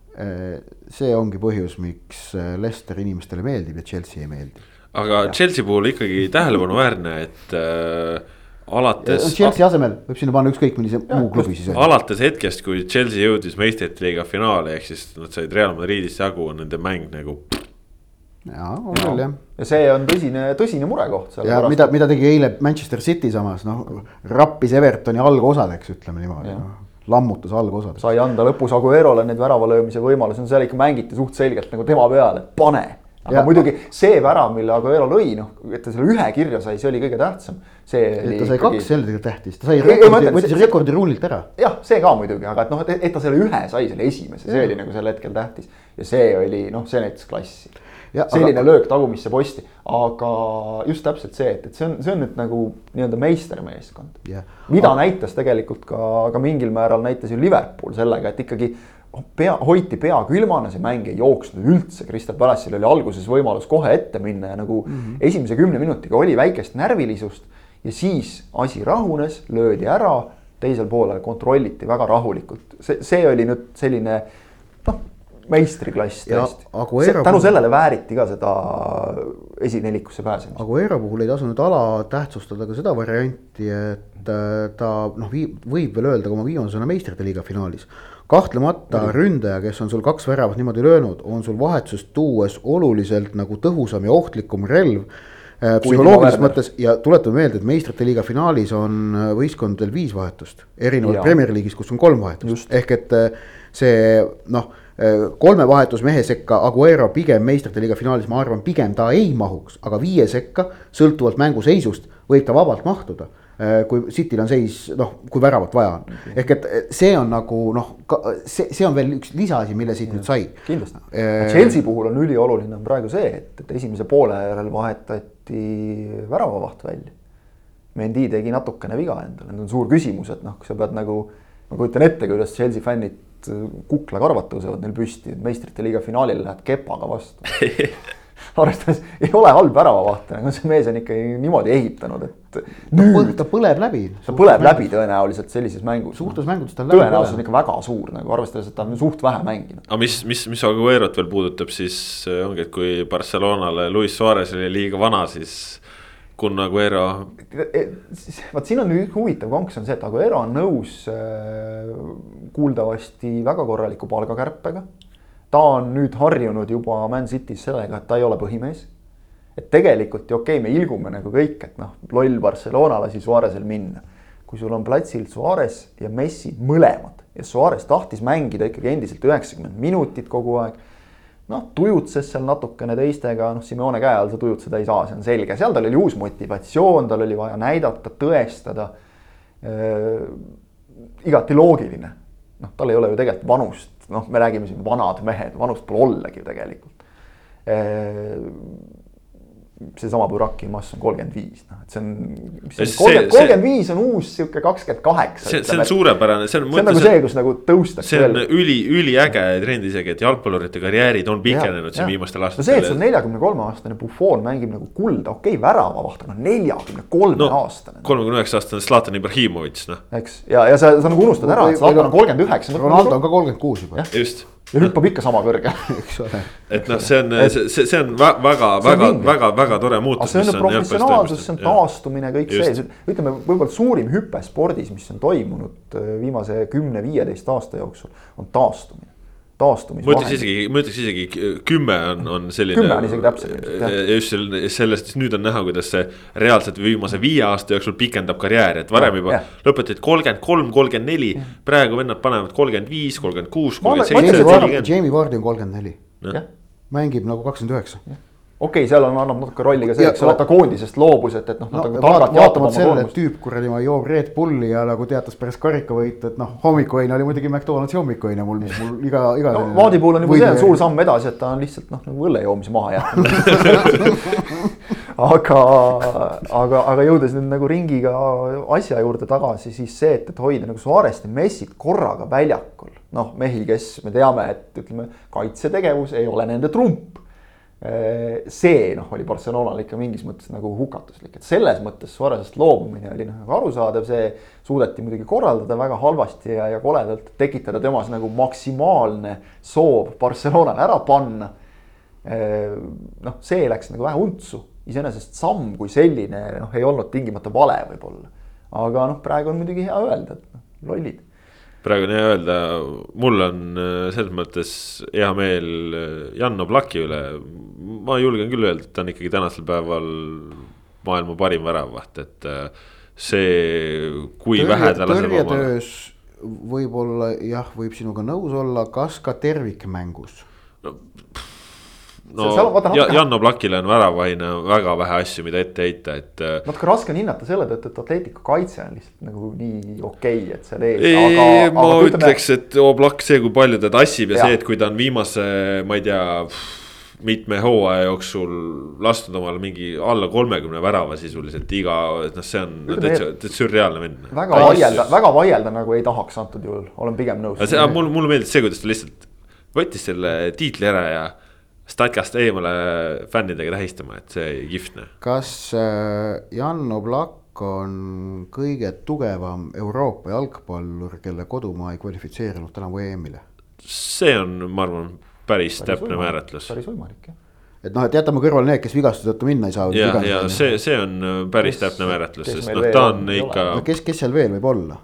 see ongi põhjus, miks äh, Leicester inimestele meeldib ja Chelsea ei meeldi. aga ja. Chelsea puhul ikkagi tähelepanuväärne, et äh alates. Chelsea asemel võib sinna panna ükskõik millise muu klubi siis. alates hetkest, kui Chelsea jõudis meistrite liiga finaali, ehk siis nad said Real Madridist jagu, on nende mäng nagu. ja, on küll jah. ja see on tõsine, tõsine murekoht. ja pärast... mida, mida tegi eile Manchester City samas, noh rappis Evertoni algosadeks, ütleme niimoodi no lammutas algosad. sai anda lõpus Aguerole need värava löömise võimalusi, no seal ikka mängiti suht selgelt nagu tema peale, pane aga ja, muidugi see värav, mille Aguero lõi, noh, et ta selle ühe kirja sai, see oli kõige tähtsam. see oli. ta sai ikkagi... kaks, see oli tegelikult tähtis, ta sai rekordi, võttis rekordi rullilt ära. jah, see ka muidugi, aga et noh, et ta selle ühe sai, selle esimese, see ja. oli nagu sel hetkel tähtis. ja see oli noh, see näitas klassi. Selline aga... löök tagumisse posti, aga just täpselt see, et, et see on, see on nüüd nagu nii-öelda meistermeeskond. mida aga... näitas tegelikult ka, ka mingil määral näitas ju Liverpool sellega, et ikkagi pea, hoiti pea külmana, see mäng ei jooksnud üldse, Crystal Palace'il oli alguses võimalus kohe ette minna ja nagu mm -hmm. esimese kümne minutiga oli väikest närvilisust. ja siis asi rahunes, löödi ära, teisel poolel kontrolliti väga rahulikult, see, see oli nüüd selline meistriklass tõesti. tänu puhul... sellele vääriti ka seda esinelikusse pääsemist. Aguero puhul ei tasu nüüd alatähtsustada ka seda varianti, et äh, ta noh, võib veel öelda ka oma viimasena meistrite liiga finaalis kahtlemata mm. ründaja, kes on sul kaks väravat niimoodi löönud, on sul vahetust tuues oluliselt nagu tõhusam ja ohtlikum relv äh, psühholoogilises mõttes ja tuletame meelde, et meistrite liiga finaalis on äh, võistkondadel viis vahetust, erinevalt Premier League'is, kus on kolm vahetust, ehk et see noh, kolme vahetusmehe sekka Aguero pigem meistrite liiga finaalis, ma arvan, pigem ta ei mahuks, aga viie sekka, sõltuvalt mänguseisust, võib ta vabalt mahtuda Äh, kui Cityl on seis, noh, kui väravat vaja on. ehk et see on nagu noh, see, see on veel üks lisaasi, mille siit ja, nüüd sai. kindlasti äh,, Chelsea puhul on ülioluline on praegu see, et, et esimese poole järel vahetati väravavaht välja. Mendi tegi natukene viga endale, nüüd on suur küsimus, et noh, kui sa pead nagu, ma kujutan ette, kuidas Chelsea fännid kuklakarvad tõusevad neil püsti, meistrite liiga finaalil lähed kepaga vastu (laughs) arvestades ei ole halb väravavaht, aga see mees on ikkagi niimoodi ehitanud, et nüüd. ta põleb läbi. ta põleb mängus. läbi tõenäoliselt sellises mängus. suurtes mängudes ta läbi. tõenäosus on ikka väga suur nagu arvestades, et ta on suht vähe mänginud. aga mis, mis, mis Aguero't veel puudutab, siis äh, ongi, et kui Barcelonale Luis Suarez oli liiga vana, siis. Kun Aguero. E, vot siin on huvitav konks on see, et Aguero on nõus äh, kuuldavasti väga korraliku palgakärpega ta on nüüd harjunud juba Man City's sellega, et ta ei ole põhimees. et tegelikult ju okei okay,, me ilgume nagu kõik, et noh, loll Barcelona lasi Suarezil minna. kui sul on platsil Suarez ja Messi mõlemad ja Suarez tahtis mängida ikkagi endiselt üheksakümmend minutit kogu aeg. Noh, tujutses seal natukene teistega, noh, Simeone käe all sa tujutseda ei saa, see on selge, seal tal oli uus motivatsioon, tal oli vaja näidata, tõestada. Äh,. igati loogiline, noh, tal ei ole ju tegelikult vanust noh, me räägime siin vanad mehed, vanust pole ollagi ju tegelikult seesama Buraki mass on kolmkümmend viis, noh, et see on. kolmkümmend viis on uus sihuke kakskümmend kaheksa. see, see on suurepärane, see on. see on nagu see, kus nagu tõustakse. see on veel. üli, üliäge trend isegi, et jalgpallurite karjäärid on pikenenud siin viimastel aastatel. no see, et sul neljakümne kolme aastane Buffon mängib nagu kulda, okei okay,, väravavaht, aga noh, neljakümne kolme aastane. kolmekümne üheksa aastane Zlatan Ibrahimovitš, noh. eks, ja, ja sa, sa nagu unustad ära, et Zlatan on kolmkümmend üheksa. Ronaldo on ka kolmkümmend kuus juba. just ja hüppab ikka sama kõrge eks ole. et noh, see on, see, see on väga, väga, väga, väga tore muutus. see on professionaalsus, see on taastumine, kõik Just. see, ütleme võib-olla suurim hüpe spordis, mis on toimunud äh, viimase kümne-viieteist aasta jooksul, on taastumine taastumisvahend. ma ütleks isegi, ma ütleks isegi kümme on, on selline. kümme on isegi täpselt. just sellest, nüüd on näha, kuidas see reaalselt viimase viie aasta jooksul pikendab karjääri, et varem juba yeah. lõpetati kolmkümmend kolm, kolmkümmend neli. praegu vennad panevad kolmkümmend viis, kolmkümmend kuus, kolmkümmend seitse. Jamie Vardi on kolmkümmend neli mängib nagu kakskümmend üheksa okei okay,, seal on, annab natuke rolli ka see, eks ole, et ta koondisest loobus, et, et noh, no ta nagu targalt vaatamata oma koormust. tüüp kuradi ma joob Red Bulli ja nagu teatas pärast karikavõitu, et noh, hommikuõine oli muidugi McDonaldsi hommikuõine mul, mis mul iga, iga. no Vaadi puhul on juba see on suur samm edasi, et ta on lihtsalt noh, nagu õlle joomise maha jätnud (laughs) aga, aga, aga jõudes nüüd nagu ringiga asja juurde tagasi, siis see, et, et hoida nagu Suarest ja Messit korraga väljakul. noh, mehi, kes me teame, et ütleme, kaitsetegevus ei ole nende trump. See noh, oli Barcelonal ikka mingis mõttes nagu hukatuslik, et selles mõttes Suaresest loobumine oli noh nagu arusaadav, see suudeti muidugi korraldada väga halvasti ja, ja koledalt, tekitada temas nagu maksimaalne soov Barcelonale ära panna noh, see läks nagu vähe untsu, iseenesest samm kui selline noh, ei olnud tingimata vale võib-olla. aga noh, praegu on muidugi hea öelda, et noh, lollid. Praegu on hea öelda, mul on äh, selles mõttes hea meel äh, Jan Oblaki üle. ma julgen küll öelda, et ta on ikkagi tänasel päeval maailma parim väravaht, et äh, see, kui Tõrje, vähe ta laseb omale. võib-olla jah, võib sinuga nõus olla, kas ka tervikmängus no, on- vaata, Ja, natuke- Jan Oblakile on väravahina väga vähe asju, mida ette heita, et. äh, natuke raske on hinnata selle tõttu, et Atletico kaitse on lihtsalt nagu nii okei okay,, et seal ees. ei, ma ütleks, et Oblak, see, kui palju ta tassib ja, ja see, et kui ta on viimase, ma ei tea mitme hooaja jooksul lastud omale mingi alla kolmekümne värava sisuliselt iga, et noh, see on no, Ütleme, täitsa, täitsa sürreaalne vend. väga vaielda, väga vaielda nagu ei tahaks antud juhul, olen pigem nõus. aga mulle, mulle meeldis see, kuidas ta lihtsalt võttis selle tiitli ära ja statkast eemale fännidega tähistama, et see oli kihvt noh. kas äh, Jan Oblak on kõige tugevam Euroopa jalgpallur, kelle kodumaa ei kvalifitseerunud tänavu EM-ile? see on, ma arvan, päris, päris täpne võimalik, määratlus. päris võimalik jah. et noh, et jätame kõrvale need, kes vigastuse tõttu minna ei saa. ja, ja see, see on päris Kes- täpne määratlus, kes sest noh, ta on, ikka. no kes, kes seal veel võib olla?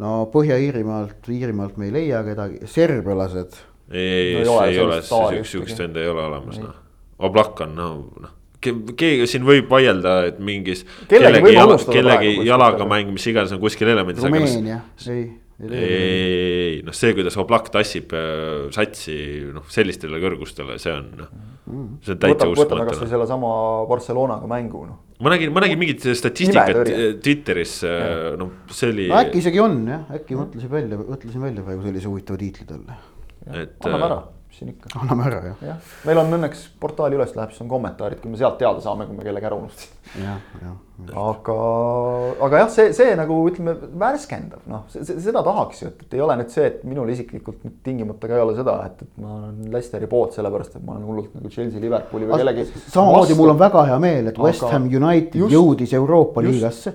no Põhja-Iirimaalt, Iirimaalt me ei leia kedagi, serbialased. Ei, ei, ei ole sihukest, venda ei ole olemas, noh. Oblak on, no, noh. keegi siin võib vaielda, et mingis. Kellegi jala, kellegi jalaga aga- mäng, mis iganes on kuskil elemendis. Rumeenia, ei, ei ei, noh, see, kuidas Oblak tassib äh, satsi, noh, sellistele kõrgustele, see on, noh. see on täitsa võtame, võtame kasvõi uskumatu. sellesama Barcelonaga mängu noh. ma nägin, ma nägin mingit statistikat Nimetõrje. Twitteris, noh, see oli. no äkki isegi on jah, äkki mõtlesin välja, mõtlesin välja praegu sellise huvitava tiitli talle. Et. anname ära, mis siin ikka. anname ära jah, jah, meil on õnneks portaali üles läheb, siis on kommentaarid, kui me sealt teada saame, kui me kellegi ära unustasime. jah, jah. aga, aga jah, see, see nagu ütleme värskendab, noh, seda tahaks ju, et, et ei ole nüüd see, et minul isiklikult nüüd tingimata ka ei ole seda, et, et ma olen Leicesteri poolt, sellepärast et ma olen hullult nagu Chelsea, Liverpooli või kellegi. samamoodi mul on väga hea meel, et West Aga- Ham United just- jõudis Euroopa just- liigasse.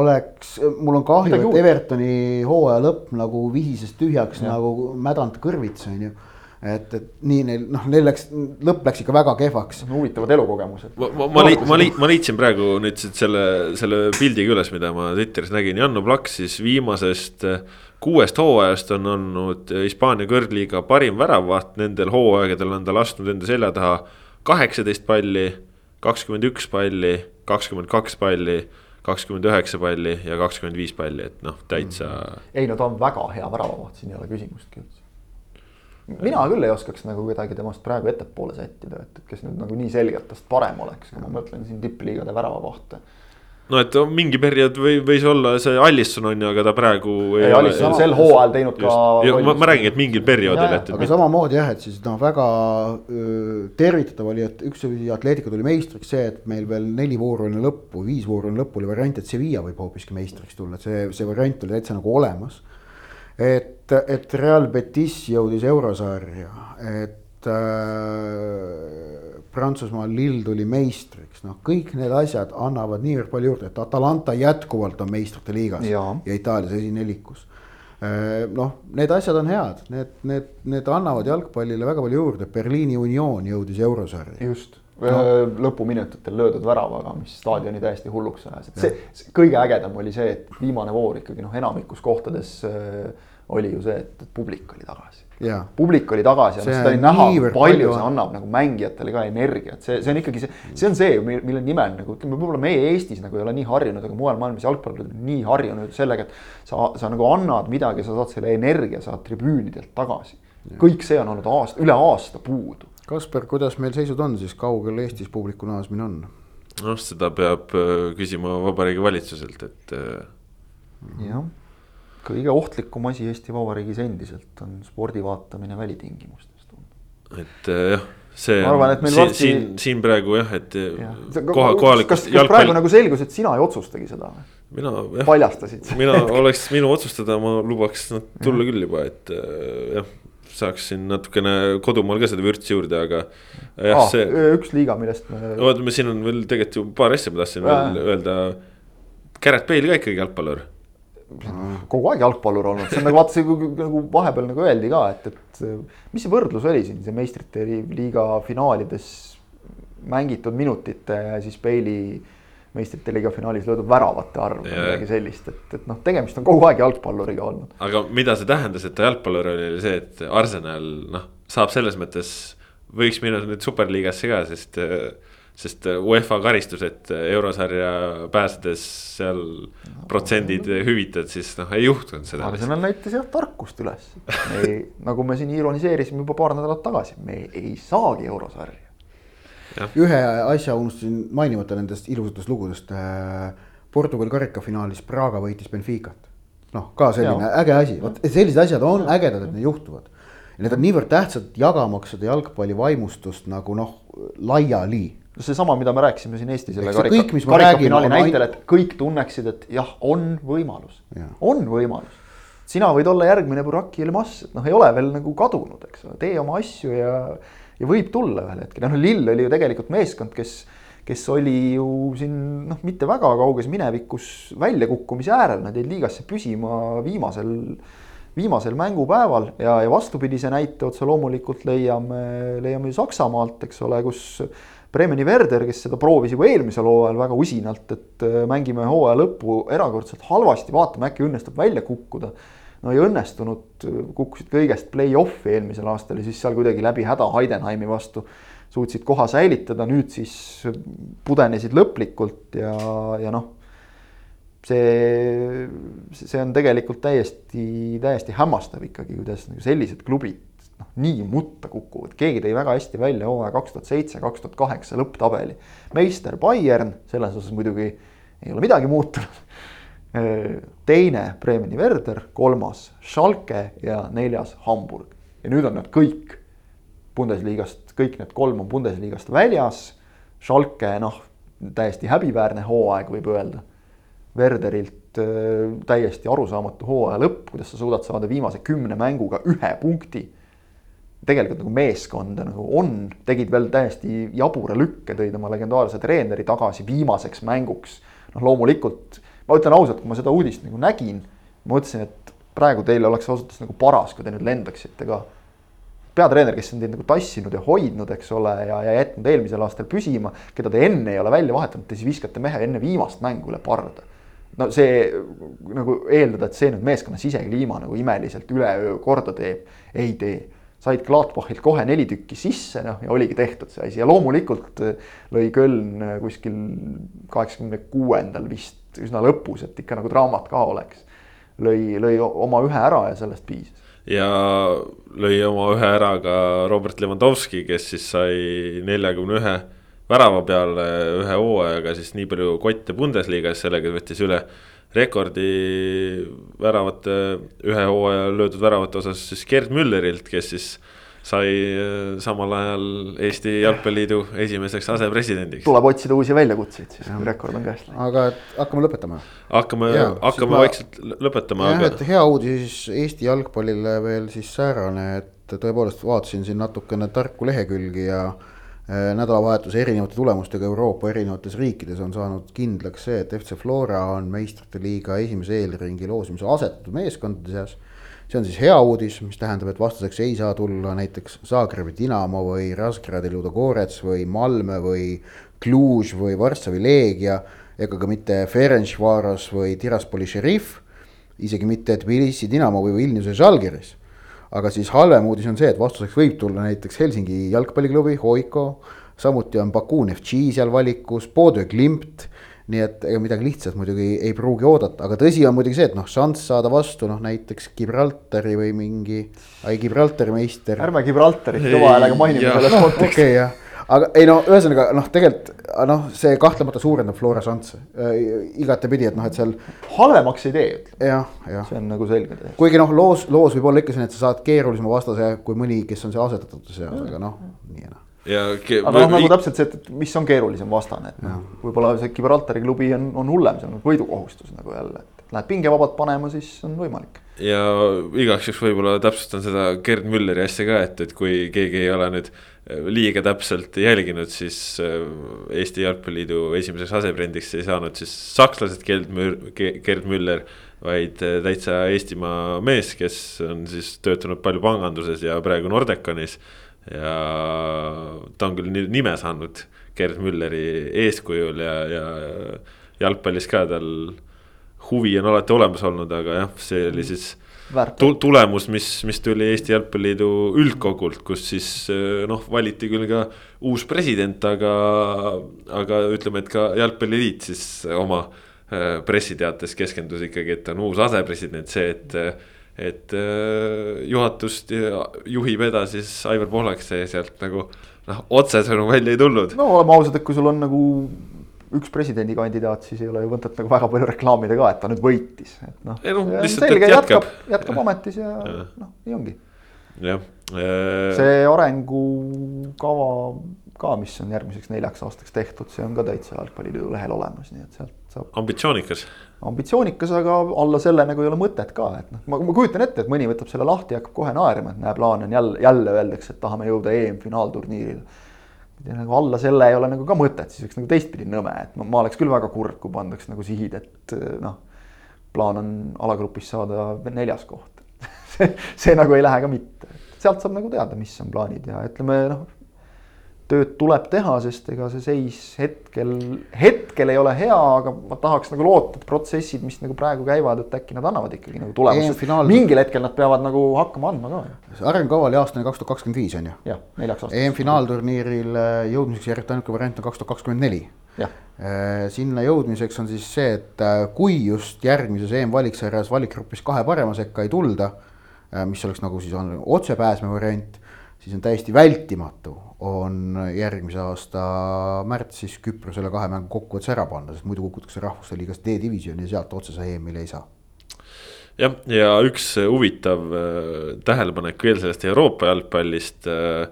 oleks, mul on kahju, et. Evertoni hooaja lõpp nagu vihises tühjaks Jah. nagu mädanud kõrvits on ju. Et, et nii neil noh, neil läks, lõpp läks ikka väga kehvaks. huvitavad elukogemused. ma, ma, ma, ma, li, ma leidsin praegu nüüd selle, selle pildiga üles, mida ma Twitteris nägin, Jan Oblak siis viimasest eh, kuuest hooajast on olnud Hispaania kõrgliiga parim väravaht, nendel hooaegadel on ta lasknud enda selja taha kaheksateist palli, kakskümmend üks palli, kakskümmend kaks palli, kakskümmend üheksa palli ja kakskümmend viis palli, et noh, täitsa mm. ei no ta on väga hea väravavaht, siin ei ole küsimustki üldse. Mina küll ei oskaks nagu kedagi temast praegu ettepoole sättida, et, kes nüüd nagu nii selgelt tast parem oleks, kui ma mõtlen siin tippliigade väravavahte. no et mingi periood või võis olla see Alisson on ju, aga ta praegu. ei, Alisson on sel hooajal teinud ka. ma, ma räägingi, et mingil perioodil, aga samamoodi jah, et siis noh, väga öö, tervitatav oli, et üks oli Atletico tuli meistriks, see, et meil veel neli vooru enne lõppu, viis vooru enne lõppu oli variant, et Sevilla võib hoopiski meistriks tulla, et see, see variant oli täitsa nagu olemas. Et, et Real Betis jõudis eurosarja, et äh, Prantsusmaal Lill tuli meistriks, noh, kõik need asjad annavad niivõrd palju juurde, et Atalanta jätkuvalt on meistrite liigas ja, ja Itaalias esinelikus noh, need asjad on head, need, need, need annavad jalgpallile väga palju juurde, Berliini Union jõudis eurosarja. just no., lõpuminutitel löödud väravaga, mis staadioni täiesti hulluks ajas, et see, see kõige ägedam oli see, et viimane voor ikkagi noh, enamikus kohtades äh, oli ju see, et, publik oli tagasi. Publik oli tagasi ja See noh, seda oli näha, palju see annab nagu mängijatele ka energiat, see, see on ikkagi see, see on see, mille nimel nagu ütleme, võib-olla meie Eestis nagu ei ole nii harjunud, aga mujal maailmas jalgpallurid on nii harjunud sellega, et sa, sa nagu annad midagi, sa saad selle energia, saad tribüünidelt tagasi. kõik see on olnud aasta, üle aasta puudu Kasper, kuidas meil seisud on siis, kaugel Eestis publiku naasmine on? noh, seda peab äh, küsima Vabariigi Valitsuselt, et. Äh, jah, kõige ohtlikum asi Eesti Vabariigis endiselt on spordi vaatamine välitingimustes. et äh, jah see ma arvan, et meil siin, varsti. siin, siin praegu jah, et ja. koha, kohalikus. kas, kas jalgpall... praegu nagu selgus, et sina ei otsustagi seda või? mina jah. paljastasid. mina oleks minu otsustada, ma lubaks nad tulla küll juba, et jah saaksin natukene kodumaal ka seda vürtsi juurde, aga jah ah,, see. üks liiga, millest me. oota, me siin on veel tegelikult ju paar asja, ma tahtsin veel öelda. Garrett Bale ka ikkagi jalgpallur. kogu aeg jalgpallur olnud, see on nagu vaata, see nagu vahepeal nagu öeldi ka, et, et mis see võrdlus oli siin, see meistrite liiga finaalides mängitud minutite ja siis Bale'i meistrite liiga finaalis löödud väravate arv või midagi sellist, et, et noh, tegemist on kogu aeg jalgpalluriga olnud. aga mida see tähendas, et ta jalgpallur oli, oli see, et Arsenal noh, saab selles mõttes, võiks minna nüüd superliigasse ka, sest. sest UEFA karistused eurosarja pääsedes seal no, protsendid no, hüvitad, siis noh, ei juhtunud seda. Arsenal näitas jah tarkust üles, nagu me siin ironiseerisime juba paar nädalat tagasi, me ei saagi eurosarja ühe asja unustasin mainimata nendest ilusatest lugudest. Äh, Portugal karikafinaalis Praga võitis Benficat. noh, ka selline ja. äge asi, vot sellised asjad on ägedad, et need juhtuvad. ja need on niivõrd tähtsad jagamaks seda jalgpalli vaimustust nagu noh, laiali seesama, mida me rääkisime siin Eesti selle karika, karikafinaali näitel, et kõik tunneksid, et jah, on võimalus, on võimalus. sina võid olla järgmine Buraki Elmas, et noh, ei ole veel nagu kadunud, eks ole, tee oma asju ja ja võib tulla ühel hetkel, noh Lill oli ju tegelikult meeskond, kes, kes oli ju siin noh, mitte väga kauges minevikus väljakukkumise äärel, nad jäid liigasse püsima viimasel, viimasel mängupäeval. Ja, ja vastupidise näite otse loomulikult leiame, leiame ju Saksamaalt, eks ole, kus Bremeni Werder, kes seda proovis juba eelmisel hooajal väga usinalt, et äh, mängime hooaja lõppu erakordselt halvasti, vaatame, äkki õnnestub välja kukkuda no ei õnnestunud, kukkusid kõigest play-off'i eelmisel aastal ja siis seal kuidagi läbi häda Heidenheimi vastu suutsid koha säilitada, nüüd siis pudenesid lõplikult ja, ja noh, see, see on tegelikult täiesti, täiesti hämmastav ikkagi, kuidas nagu sellised klubid noh, nii mutta kukuvad, keegi tõi väga hästi välja hooaja kaks tuhat seitse, kaks tuhat kaheksa lõpptabeli. meister Bayern, selles osas muidugi ei ole midagi muutunud teine Bremeni Werder, kolmas Schalke ja neljas Hamburg. ja nüüd on nad kõik Bundesliga-st, kõik need kolm on Bundesliga-st väljas. Schalke noh, täiesti häbiväärne hooaeg, võib öelda. Werderilt äh, täiesti arusaamatu hooaja lõpp, kuidas sa suudad saada viimase kümne mänguga ühe punkti. tegelikult nagu meeskonda nagu on, tegid veel täiesti jabura lükke, tõid oma legendaarse treeneri tagasi viimaseks mänguks. noh, loomulikult ma ütlen ausalt, kui ma seda uudist nagu nägin, mõtlesin, et praegu teil oleks ausalt öeldes nagu paras, kui te nüüd lendaksite ka. peatreener, kes on teid nagu tassinud ja hoidnud, eks ole, ja, ja jätnud eelmisel aastal püsima, keda te enne ei ole välja vahetanud, te siis viskate mehe enne viimast mängu üle parda. no see nagu eeldada, et see nüüd meeskonna sisekliima nagu imeliselt üleöö korda teeb, ei tee said Gladbachilt kohe neli tükki sisse, noh ja oligi tehtud see asi ja loomulikult lõi Köln kuskil kaheksakümne kuuendal vist üsna lõpus, et ikka nagu draamat ka oleks. lõi, lõi oma ühe ära ja sellest piisas. ja lõi oma ühe ära ka Robert Lewandowski, kes siis sai neljakümne ühe värava peale ühe hooajaga siis nii palju kotte Bundesliga-s, sellega võttis üle rekordi väravate, ühe hooaja löödud väravate osas siis Gerd Müllerilt, kes siis sai äh, samal ajal Eesti Jalgpalliliidu esimeseks asepresidendiks. tuleb otsida uusi väljakutseid, siis kui rekord on käes. aga hakkame lõpetama. hakkame, hakkame ma, vaikselt lõpetama. jah aga..., et hea uudis Eesti jalgpallile veel siis säärane, et tõepoolest vaatasin siin natukene tarku lehekülgi ja äh, nädalavahetuse erinevate tulemustega Euroopa erinevates riikides on saanud kindlaks see, et FC Flora on meistrite liiga esimese eelringi loosimise asetatud meeskondade seas see on siis hea uudis, mis tähendab, et vastuseks ei saa tulla näiteks Zagrebi Dinamo või Razgradi Ludogorets või Malmö või Cluj või Varssavi Leegia ega ka mitte Ferencvaros või Tiraspoli Šerif, isegi mitte Tbilisi Dinamo või Vilniuse Žalgiris. Aga siis halvem uudis on see, et vastuseks võib tulla näiteks Helsingi jalgpalliklubi Hoiko, samuti on Baku Neftši seal valikus, Bodø Glimt. Nii et ega midagi lihtsat muidugi ei pruugi oodata, aga tõsi on muidugi see, et noh, šanss saada vastu noh, näiteks Gibraltari või mingi, ai Gibraltari meister. ärme Gibraltarit kõva häälega mainime selles kontekstis. Okei okay, jah, aga ei no ühesõnaga noh, tegelikult noh, see kahtlemata suurendab Flora šansse äh, igatepidi, et noh, et seal. halvemaks ei tee, jah, jah. see on nagu selge kuigi noh, loos, loos võib olla ikka selline, et sa saad keerulisema vastase kui mõni, kes on seal asetatud seas, aga noh, nii ja naa ja. aga noh, nagu täpselt see, et mis on keerulisem vastane, et noh, võib-olla see Gibraltari klubi on, on hullem, see on võidukohustus nagu jälle, et lähed pingevabalt panema, siis on võimalik. ja igaks juhuks võib-olla täpsustan seda Gerd Mülleri asja ka, et, et kui keegi ei ole nüüd liiga täpselt jälginud, siis äh, Eesti Jalgpalliliidu esimeseks aseprendiks ei saanud siis sakslased Gerd Müller, Gerd Müller vaid äh, täitsa Eestimaa mees, kes on siis töötanud palju panganduses ja praegu Nordecanis ja ta on küll nime saanud Gerd Mülleri eeskujul ja, ja jalgpallis ka tal huvi on alati olemas olnud, aga jah, see oli siis tu tulemus, mis, mis tuli Eesti Jalgpalliliidu üldkogult, kus siis noh, valiti küll ka uus president, aga, aga ütleme, et ka Jalgpalliliit siis oma äh, pressiteates keskendus ikkagi, et on uus asepresident, see, et et äh, juhatust juhib edasi siis Aivar Pohlak, see sealt nagu noh, otsesõnu välja ei tulnud. no oleme ausad, et kui sul on nagu üks presidendikandidaat, siis ei ole ju mõtet nagu väga palju reklaamida ka, et ta nüüd võitis, et noh. No, selge, jätkab, jätkab ametis ja, ja. noh, nii ongi. jah. Äh, see arengukava ka, mis on järgmiseks neljaks aastaks tehtud, see on ka täitsa jalgpalliliidu lehel olemas, nii et sealt saab. ambitsioonikas ambitsioonikas, aga alla selle nagu ei ole mõtet ka, et noh, ma, ma kujutan ette, et mõni võtab selle lahti ja hakkab kohe naerma, et näe, plaan on jälle, jälle öeldakse, et tahame jõuda EM-finaalturniirile. Nagu alla selle ei ole nagu ka mõtet, siis oleks nagu teistpidi nõme, et ma, ma oleks küll väga kurb, kui pandaks nagu sihid, et noh. plaan on alagrupis saada neljas koht (laughs) see, see nagu ei lähe ka mitte, sealt saab nagu teada, mis on plaanid ja ütleme noh tööd tuleb teha, sest ega see seis hetkel, hetkel ei ole hea, aga ma tahaks nagu loota, et protsessid, mis nagu praegu käivad, et äkki nad annavad ikkagi nagu tulemust, sest mingil hetkel nad peavad nagu hakkama andma ka. arengukava oli aastani kaks tuhat kakskümmend viis on ju. jah, neljaks aastaks. EM-finaalturniiril jõudmiseks järjest ainuke variant on kaks tuhat kakskümmend neli. Äh, sinna jõudmiseks on siis see, et äh, kui just järgmises EM-valiksarjas valikgrupis kahe parema sekka ei tulda, äh, mis oleks nagu siis on otsepääsme variant siis on täiesti vältimatu, on järgmise aasta märtsis Küprosele kahe mängu kokkuvõttes ära panna, sest muidu kukutakse rahvuste liigas D-divisjoni ja sealt otsese EM-ile ei saa. jah, ja üks huvitav äh, tähelepanek veel sellest Euroopa jalgpallist äh,.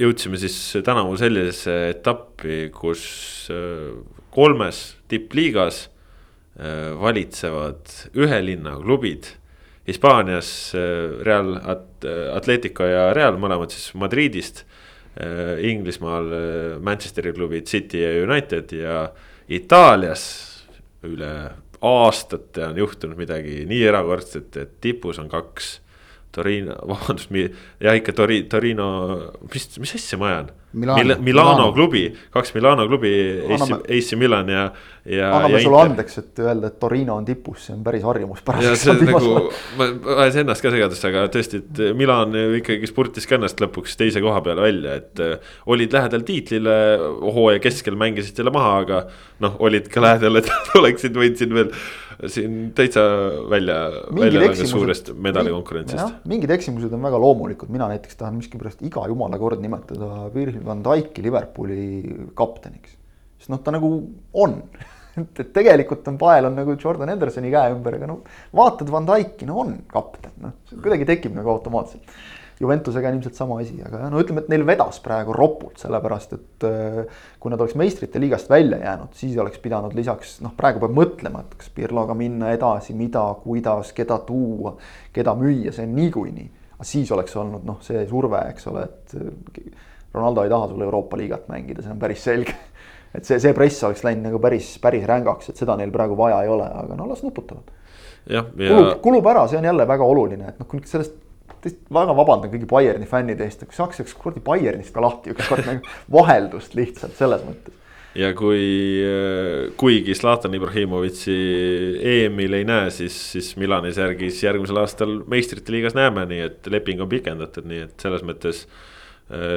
jõudsime siis tänavu sellisesse etappi, kus äh, kolmes tippliigas valitsevad ühe linna klubid Hispaanias Real At-, Atletico ja Real, mõlemad siis Madridist. Äh, Inglismaal äh, Manchesteri klubid City ja United ja Itaalias üle aastate on juhtunud midagi nii erakordset, et tipus on kaks Torino, (laughs) vabandust, jah ikka Tori-, Torino, mis, mis asja ma ajan? Milano, Mil Milano, Milano klubi, kaks Milano klubi, AC, AC Milan ja, ja. anname sulle andeks, et öelda, et Torino on tipus, see on päris harjumuspärane. ja (laughs) see on nagu, ma ajas ennast ka segadust, aga tõesti, et Milan ikkagi spurtis ka ennast lõpuks teise koha peale välja, et äh, olid lähedal tiitlile, hooaja keskel mängisid selle maha, aga noh, olid ka lähedal, et oleksid võinud siin veel siin täitsa välja, välja langes suurest medalikonkurentsist. mingid eksimused on väga loomulikud, mina näiteks tahan miskipärast iga jumala kord nimetada Virgil van Dijk'i Liverpooli kapteniks. sest noh, ta nagu on (laughs) et, et tegelikult on pael on nagu Jordan Hendersoni käe ümber, aga no vaatad Van Dijk'i, no on kapten, noh kuidagi tekib nagu automaatselt Juventusega on ilmselt sama asi, aga no ütleme, et neil vedas praegu ropult, sellepärast et äh, kui nad oleks meistrite liigast välja jäänud, siis oleks pidanud lisaks noh, praegu peab mõtlema, et kas Pirloga minna edasi, mida, kuidas, keda tuua, keda müüa, see on niikuinii. aga siis oleks olnud noh, see surve, eks ole, et äh, Ronaldo ei taha sulle Euroopa liigat mängida, see on päris selge et see, see press oleks läinud nagu päris, päris rängaks, et seda neil praegu vaja ei ole, aga no las nuputavad. Ja... kulub, kulub ära, see on jälle väga oluline, et noh, kui sellest väga vabandan kõigi Bayerni fännide eest, kui saaks üks kuradi Bayernist ka lahti ükskord nagu (laughs) vaheldust lihtsalt selles mõttes. ja kui, kuigi Zlatan Ibrahimovitši EM-il ei näe, siis, siis Milanis järgis järgmisel aastal meistrite liigas näeme, nii et leping on pikendatud, nii et selles mõttes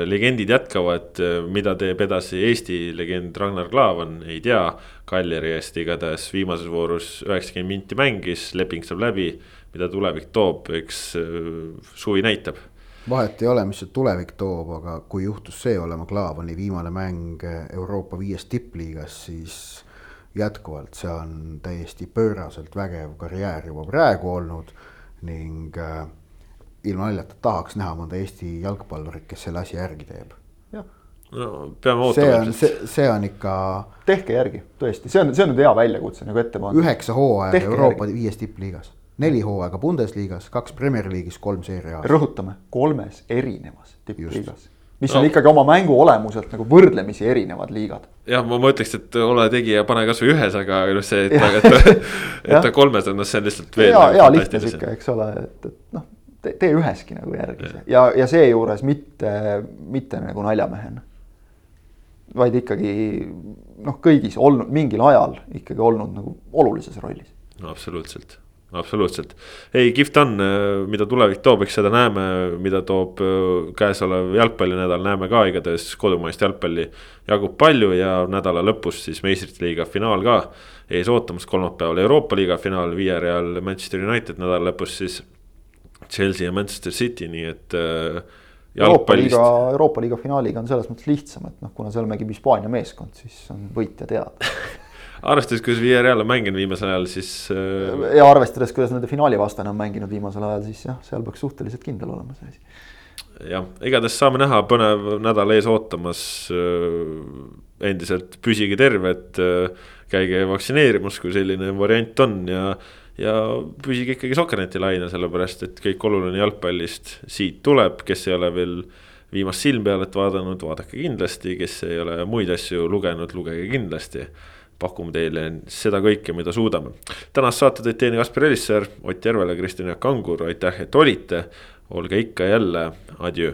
legendid jätkavad, mida teeb edasi Eesti legend Ragnar Klavan, ei tea. Kaljari eest igatahes viimases voorus üheksakümmend minti mängis, leping saab läbi. Mida tulevik toob, eks suvi näitab vahet ei ole, mis see tulevik toob, aga kui juhtus see olema Klaavani viimane mäng Euroopa viies tippliigas, siis jätkuvalt see on täiesti pööraselt vägev karjäär juba praegu olnud ning äh, ilma naljata tahaks näha mõnda Eesti jalgpallurit, kes selle asja järgi teeb. no peame ootama. see on, see, see on ikka. tehke järgi, tõesti, see on, see on nüüd hea väljakutse nagu ette panna. üheksa hooaega Euroopa viies tippliigas, neli hooaega Bundesliga's, kaks Premier League'is, kolm seeria A-s. rõhutame, kolmes erinevas tippliigas mis no. on ikkagi oma mängu olemuselt nagu võrdlemisi erinevad liigad. jah, ma, ma ütleks, et ole tegija, pane kasvõi ühes, aga noh, see, et, et, (laughs) et, et ta kolmes on, noh, see on lihtsalt veel. hea, hea lihtne sihuke, eks ole, et, et noh, tee üheski nagu järgi ja, ja, ja seejuures mitte, mitte nagu naljamehena. vaid ikkagi noh, kõigis olnud mingil ajal ikkagi olnud nagu olulises rollis. no absoluutselt absoluutselt, ei kihvt on, mida tulevik toob, eks seda näeme, mida toob äh, käesolev jalgpallinädal, näeme ka igatahes kodumaist jalgpalli jagub palju ja nädala lõpus siis meistrite liiga finaal ka ees ootamas, kolmapäeval Euroopa liiga finaal, Viiereal, Manchester United nädala lõpus siis Chelsea ja Manchester City, nii et äh, Euroopa liiga, Euroopa liiga finaaliga on selles mõttes lihtsam, et noh, kuna seal mängib Hispaania meeskond, siis on võitja teada (laughs) arvestades, kuidas Villarreal on mänginud viimasel ajal, siis. Äh, ja arvestades, kuidas nende finaalivastane on mänginud viimasel ajal, siis jah, seal peaks suhteliselt kindel olema see asi. jah, igatahes saame näha, põnev nädal ees ootamas. Äh, endiselt püsige terved, äh, käige vaktsineerimas, kui selline variant on ja ja püsige ikkagi Sokkerneti laine, sellepärast et kõik oluline jalgpallist siit tuleb, kes ei ole veel viimast silmpealet vaadanud, vaadake kindlasti, kes ei ole muid asju lugenud, lugege kindlasti pakume teile seda kõike, mida suudame. tänast saate tõid teieni Kaspar Elisser, Ott Järvela, Kristjan Jaak Kangur, aitäh, et olite. olge ikka jälle, adjöö